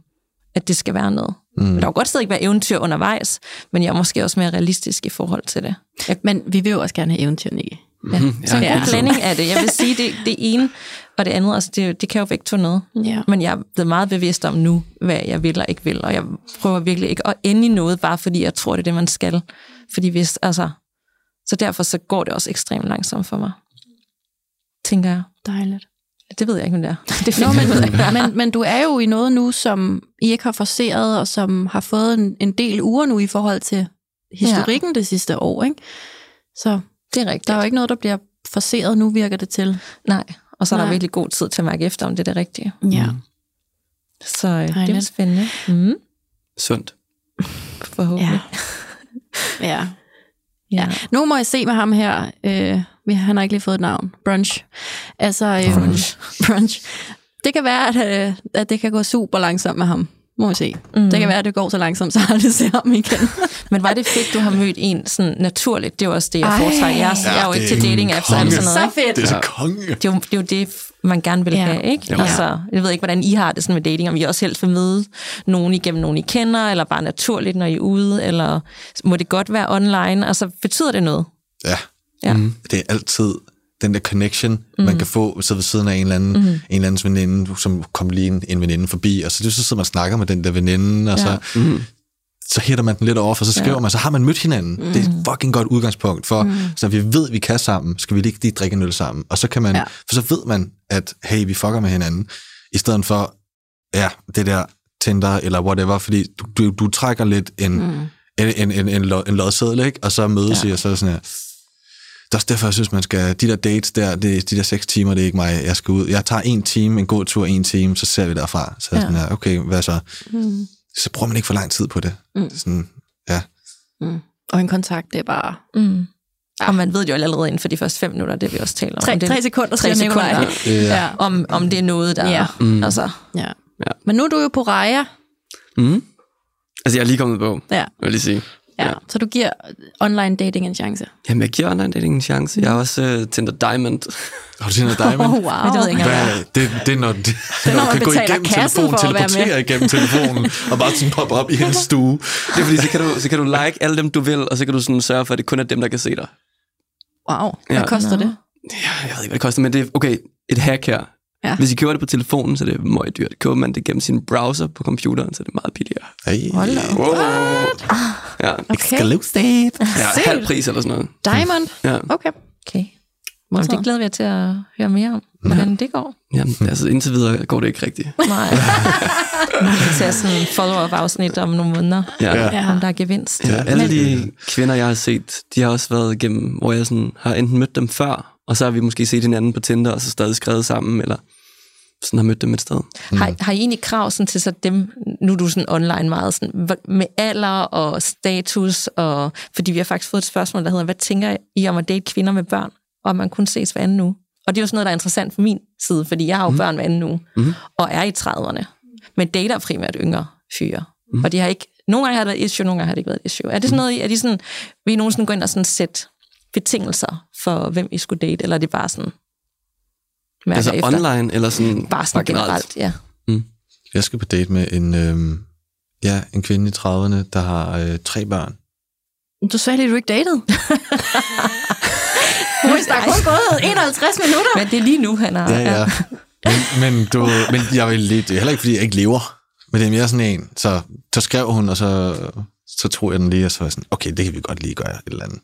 at det skal være noget. Mm. Men der kan godt stadig være eventyr undervejs, men jeg er måske også mere realistisk i forhold til det. Jeg, Men vi vil jo også gerne have eventyr, Niki. Ja. Så en Ja. god blanding af det. Jeg vil sige, det, det ene og det andet, altså det, det kan jo væk to noget. Ja. Men jeg er blevet meget bevidst om nu, hvad jeg vil og ikke vil, og jeg prøver virkelig ikke at ende i noget, bare fordi jeg tror, det er det, man skal. Fordi hvis, altså, så derfor så går det også ekstremt langsomt for mig. Tænker jeg. Dejligt. Det ved jeg ikke, om det er. Det Nå, men, men, men du er jo i noget nu, som I ikke har forseret, og som har fået en, en del uger nu i forhold til historikken ja. det sidste år, ikke? Så Det er rigtigt. der er jo ikke noget, der bliver forseret nu, virker det til. Nej. Og så er Nej. der virkelig god tid til at mærke efter, om det er det rigtige. Ja. Så øh, det er jo Dejligt. spændende. Mm, Sundt. forhåbentlig. Ja. ja. Ja. Nu må jeg se med ham her. Øh, vi- han har ikke lige fået et navn. Brunch. Altså, øh, Brunch. brunch. Det kan være, at, øh, at det kan gå super langsomt med ham. Må vi se. Mm. Det kan være, at det går så langsomt, så aldrig ser ham igen. Men var det fedt, du har mødt en sådan naturligt? Det er jo også det, jeg foretrækker. Jeg, jeg er jo ikke til dating apps og alt sådan noget. så fedt. Det er så konge. Det er, jo, det er jo det, man gerne vil Ja. have, ikke? Jo. Altså, jeg ved ikke, hvordan I har det sådan med dating, om I også helst vil møde nogen igennem nogen, I kender, eller bare naturligt, når I er ude, eller må det godt være online? Altså, betyder det noget? Ja. Ja. Mm. Det er altid den der connection, mm. man kan få så ved siden af en eller anden, mm. en eller andens veninde, som kommer lige en, en veninde forbi, og så, det, så sidder man og snakker med den der veninde, og Ja. så, mm. så hætter man den lidt over, og så skriver Ja. man, så har man mødt hinanden. Mm. Det er et fucking godt udgangspunkt for, mm. så vi ved, vi kan sammen, skal vi lige, lige drikke en øl sammen, og så kan man, Ja. ja. for så ved man, at hey, vi fucker med hinanden, i stedet for, ja, det der Tinder eller whatever, fordi du, du, du trækker lidt en, mm. en, en, en, en, lod, en lodseddel, ikke? og så mødes ja. I, og så er det sådan her, det er også derfor, jeg synes, man skal... De der dates der, det, de der seks timer, det er ikke mig, jeg skal ud. Jeg tager en time, en god tur, en time, så ser vi derfra. Så jeg Ja. sådan her, okay, hvad så? Mm. Så bruger man ikke for lang tid på det. Mm. Sådan, ja. Og en kontakt, det er bare... Mm. Og man ved jo allerede inden for de første fem minutter, det vi også taler om. Tre, om det, tre sekunder, tre Nikolaj. sekunder. Ja. Ja. Om, om det er noget, der... Ja. Mm. Altså, ja. Ja. Men nu er du jo på Raja. Mm. Altså, jeg er lige kommet på, Ja. vil jeg lige sige. Ja. Så du giver online dating en chance. Jamen, jeg giver online dating en chance. Jeg har også uh, Tinder Diamond. Har du noget Diamond? Oh, wow. Det ved jeg ikke engang. Hvad, det, det er når, det, når når man du kan gå igennem telefonen, teleportere igennem telefonen, og bare sådan poppe op i hendes stue. Det er fordi, så kan, du, så kan du like alle dem, du vil, og så kan du sådan sørge for, at det kun er dem, der kan se dig. Wow. Hvad Ja. koster Nå. det? Ja, jeg ved ikke, hvad det koster, men det er, okay, et hack her. Ja. Hvis I køber det på telefonen, så er det meget dyrt. Køber man det gennem sin browser på computeren, så er det meget billigere. Hey. Hold da. Wow. Ja, Okay. Exclusive. ja halv pris eller sådan noget. Diamond? Ja. Okay. Okay. Jamen, det glæder vi jer til at høre mere om, hvordan det går. Jamen, altså indtil videre går det ikke rigtigt. Nej. Nu kan tage sådan en follow-up-afsnit om nogle måneder, Ja. Ja. ja. ja. om der er gevinst. ja alle de kvinder, jeg har set, de har også været igennem, hvor jeg sådan har enten mødt dem før, og så har vi måske set hinanden på Tinder, og så stadig skrevet sammen, eller sådan har mødt dem et sted. Har, har I egentlig krav sådan, til så dem, nu er du sådan online meget, sådan, med alder og status, og, fordi vi har faktisk fået et spørgsmål, der hedder, hvad tænker I om at date kvinder med børn, og om man kun ses hver anden uge? Og det er jo sådan noget, der er interessant for min side, fordi jeg har jo mm. børn hver anden uge, mm. og er i 30'erne, men dater primært yngre fyre. Mm. Og de har ikke, nogle gange har det været et issue, nogle gange har det ikke været et issue. Er det sådan noget, er de sådan, vil I nogensinde gå ind og sådan sætte betingelser for, hvem I skulle date, eller er det bare sådan, mærker Altså efter? online, eller sådan Bare sådan generelt, ja. Jeg skal på date med en, øhm, ja, en kvinde i 30'erne, der har øh, tre børn. Du sagde lige, du ikke datede. Boris, der er kun gået 51 minutter. Men det er lige nu, han er. Ja, ja. Men, men, du, men jeg vil lidt, er heller ikke, fordi jeg ikke lever, men det er mere sådan en, så, så skrev hun, og så, så tog jeg den lige, og så var jeg sådan, okay, det kan vi godt lige gøre et eller andet.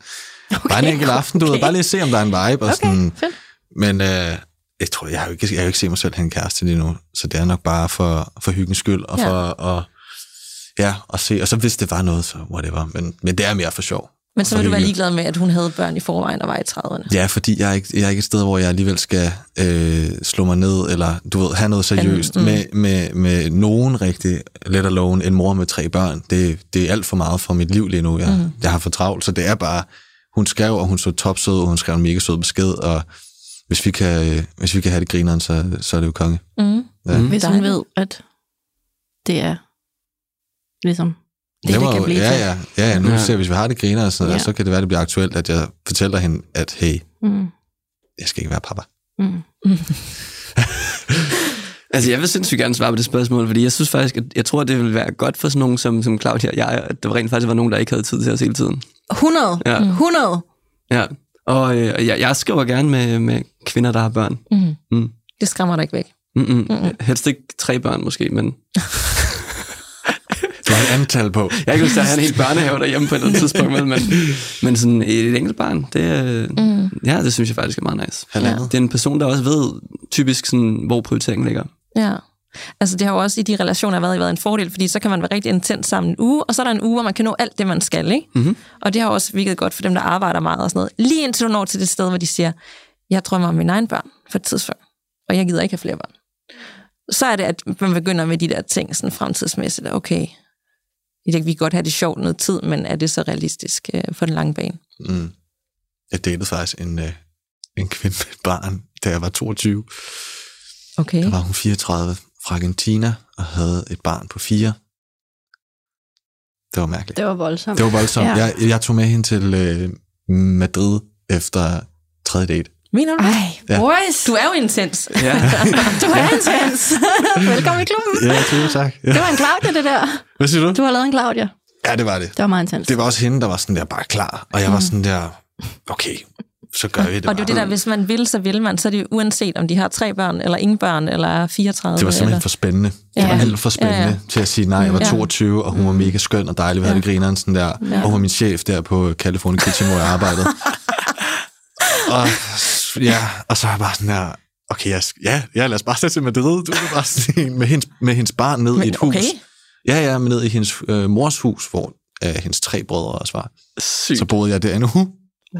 Okay, bare en enkelt aften, du okay. ved, bare lige se, om der er en vibe. Og Okay, sådan, fedt. Men øh, jeg tror, jeg har jo ikke, jeg har jo ikke set mig selv have en kæreste lige nu, så det er nok bare for, for hyggens skyld, og Ja. for at, ja, at se, og så hvis det var noget, så whatever, men, men det er mere for sjov. Men så For vil du være ligeglad med, at hun havde børn i forvejen og var i 30'erne. Ja, fordi jeg er, ikke, jeg er ikke et sted, hvor jeg alligevel skal øh, slå mig ned, eller du ved, have noget seriøst mm. med, med, med nogen rigtig, let alone en mor med tre børn. Det, det er alt for meget for mit liv lige nu. Jeg, mm. jeg har for travlt, så det er bare, hun skrev, og hun så topsød, og hun skrev en mega sød besked, og hvis vi kan, øh, hvis vi kan have det grineren, så, så er det jo konge. Mm. Ja. Mm. Hvis hun ved, at det er ligesom det, Det det kan jo- blive ja, til. ja, ja, ja, nu Ja. ser vi, hvis vi har det griner, så, Ja. ja. så kan det være, det bliver aktuelt, at jeg fortæller hende, at hey, Mm. jeg skal ikke være pappa. Mm. Altså, jeg vil sindssygt gerne svare på det spørgsmål, fordi jeg synes faktisk, at jeg tror, at det ville være godt for sådan nogen som, som Claudia og jeg, at der rent faktisk var nogen, der ikke havde tid til os hele tiden. 100. Ja. 100. Ja. Og øh, jeg, jeg skriver gerne med, med kvinder, der har børn. Mm. Mm. Det skræmmer dig ikke væk. Mm-mm. Mm-mm. Helst ikke tre børn måske, men Du har et antal på. jeg lyst til at have en hel børnehave derhjemme på et eller andet tidspunkt, men, men sådan et enkelt barn, det, øh, mm. ja, det synes jeg faktisk er meget nice. Halvandet. Det er en person, der også ved typisk, sådan, hvor prioriteringen ligger. Ja. Altså det har jo også i de relationer været, været en fordel, fordi så kan man være rigtig intens sammen en uge, og så er der en uge, hvor man kan nå alt det, man skal. Ikke? Mm-hmm. Og det har også virket godt for dem, der arbejder meget og sådan noget. Lige indtil du når til det sted, hvor de siger, jeg drømmer om mine egne børn for et tidspunkt, og jeg gider ikke have flere børn. Så er det, at man begynder med de der ting sådan fremtidsmæssigt. Okay, vi kan godt have det sjovt noget tid, men er det så realistisk øh, for den lange bane? Mm. Jeg datede faktisk en, øh, en kvinde med et barn, da jeg var 22. Okay. Der var hun 34 fra Argentina og havde et barn på fire. Det var mærkeligt. Det var voldsomt. Det var voldsomt. Ja. Ja. Jeg, jeg tog med hende til øh, Madrid efter tredje date. Mener du? Ej, Ja. Du er jo intens. Ja. du er intens. Velkommen i klubben. Ja, tusind tak. Ja. Det var en Claudia, det der. Hvad siger du? Du har lavet en Claudia. Ja, det var det. Det var meget intens. Det var også hende, der var sådan der bare klar. Og jeg var sådan der, okay, så gør vi det Og det er det der, hvis man vil, så vil man. Så er det uanset, om de har tre børn, eller ingen børn, eller er 34. Det var simpelthen eller... for spændende. Det Ja. var alt for spændende Ja, ja. til at sige nej. Jeg var Ja. 22, og hun var mega skøn og dejlig. Vi havde det grineren sådan der. Og hun var min chef der på California Kitchen, hvor jeg arbejdede. og, ja, og så er jeg bare sådan der, okay, jeg, ja, ja, lad os bare sætte til Madrid. Du er bare sådan med, hendes, med hendes barn ned Men i et hus. okay. Ja, ja, men ned i hendes øh, mors hus, hvor øh, hendes tre brødre også var. Sygt. Så boede jeg der en uge.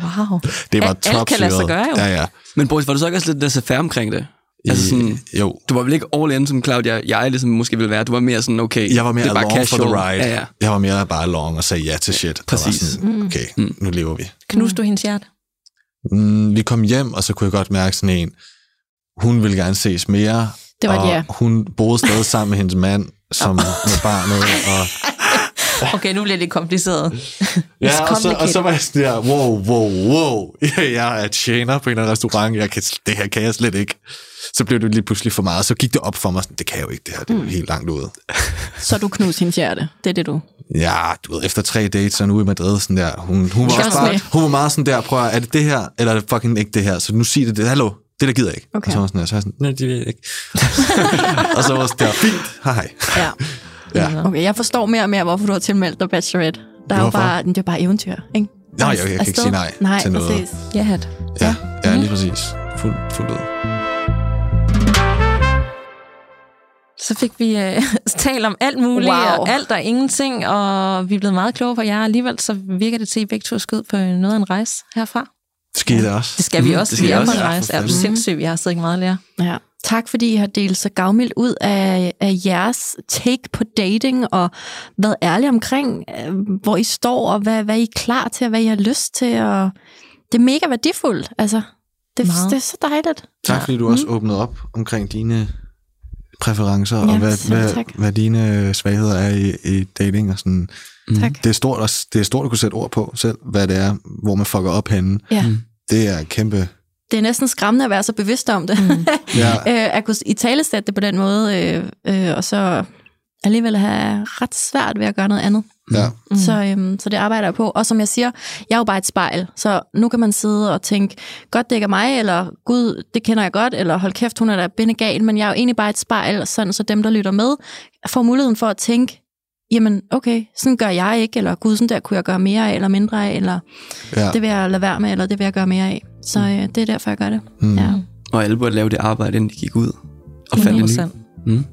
Wow. Det var Alt- alt kan lade sig gøre, jo. Ja, ja. Men Boris, var du så ikke også lidt laissez-faire omkring det? Altså sådan, jo, du var vel ikke all in, som Claudia, jeg ligesom måske ville være. Du var mere sådan, okay, Jeg var mere det er bare along for the ride. Ja, ja. Jeg var mere bare along og sagde ja til shit. Og Præcis. Var sådan, okay, nu lever vi. Knuste du hendes hjerte? Mm, vi kom hjem, og så kunne jeg godt mærke sådan en, hun ville gerne ses mere. Det var og ja. hun boede stadig sammen med hendes mand, som med barnet. Og, Okay, nu bliver det kompliceret. ja, og så, og så var jeg sådan der, wow, wow, wow. Jeg er tjener på en eller anden restaurant. Jeg kan, det her kan jeg slet ikke. Så blev det lige pludselig for meget. Så gik det op for mig, sådan, det kan jeg jo ikke, det her. Det er jo helt langt ude. Så du knuste hendes hjerte. Det er det, du... Ja, du ved, efter tre dates og nu i Madrid, sådan der, hun, hun, var også bare, hun var meget sådan der, prøv at, er det det her, eller er det fucking ikke det her? Så nu sig det, det hallo, det der gider jeg ikke. Okay. Og så var sådan der, så var jeg sådan, nej, det ved jeg ikke. og så var det der, fint, hej. Ja. Ja. Okay, jeg forstår mere og mere, hvorfor du har tilmeldt dig Bachelorette. Der er jo Hvorfor? bare, det er bare eventyr, ikke? Nej, jeg, jeg kan ikke sige nej, nej til noget. Præcis. Ja, hat. Ja, ja lige præcis. Fuld, fuldt ud. Så fik vi øh, talt om alt muligt, Wow. og alt og ingenting, og vi er blevet meget klogere på jer. Alligevel så virker det til, at I begge to skal ud på noget af en rejse herfra. Skal I det også? Det skal vi Mhm, også. det skal vi er på også. en Ja, rejse. for Er du fanden. sindssyg? Vi har stadig meget at lære. Ja. Tak fordi I har delt så gavmildt ud af, af jeres take på dating, og været ærlige omkring, øh, hvor I står, og hvad, hvad I er klar til, og hvad I har lyst til. Og det er mega værdifuldt. Altså, det, Meget. det er så dejligt. Tak fordi du også åbnede op omkring dine præferencer, Ja, og hvad, selv hvad, tak. hvad dine svagheder er i, i dating. Og sådan. Mm. Tak. Det, er stort, også, det er stort at kunne sætte ord på selv, hvad det er, hvor man fucker op henne. Ja. Mm. Det er kæmpe... Det er næsten skræmmende at være så bevidst om det. Mm. Ja, øh, at kunne i tale det på den måde, øh, øh, og så alligevel have ret svært ved at gøre noget andet. ja. Mm. Så, øhm, så det arbejder jeg på. Og som jeg siger, jeg er jo bare et spejl, så nu kan man sidde og tænke, godt det ikke er mig, eller gud, det kender jeg godt, eller hold kæft, hun er da bindegal, men jeg er jo egentlig bare et spejl, sådan så dem, der lytter med, får muligheden for at tænke, jamen okay, sådan gør jeg ikke, eller gud, sådan der kunne jeg gøre mere af, eller mindre af, eller ja. det vil jeg lade være med, eller det vil jeg gøre mere af. Så øh, det er derfor, jeg gør det. Mm. Ja, Og alle burde lave det arbejde, inden de gik ud og fandt en ny. 100%. Mm.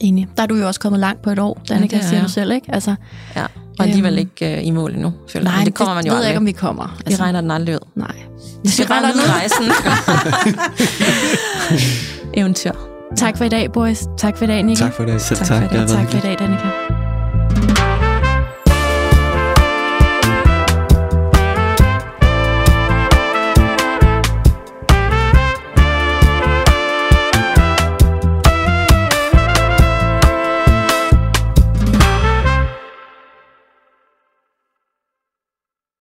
enig. Der er du jo også kommet langt på et år, Danika, ja, siger jeg. du selv, ikke? Altså, Ja. Og alligevel Øhm. ikke uh, i mål endnu. Føler. nej, Men det kommer man jo ved aldrig. ikke, om vi kommer. Vi regner den aldrig ud. Nej. Vi skal bare regner nyde den ud. rejsen. Eventyr. Tak for i dag, boys. Tak for i dag, Nika. Tak for i dag. Selv Tak tak, for har været Tak for i dag, Danika.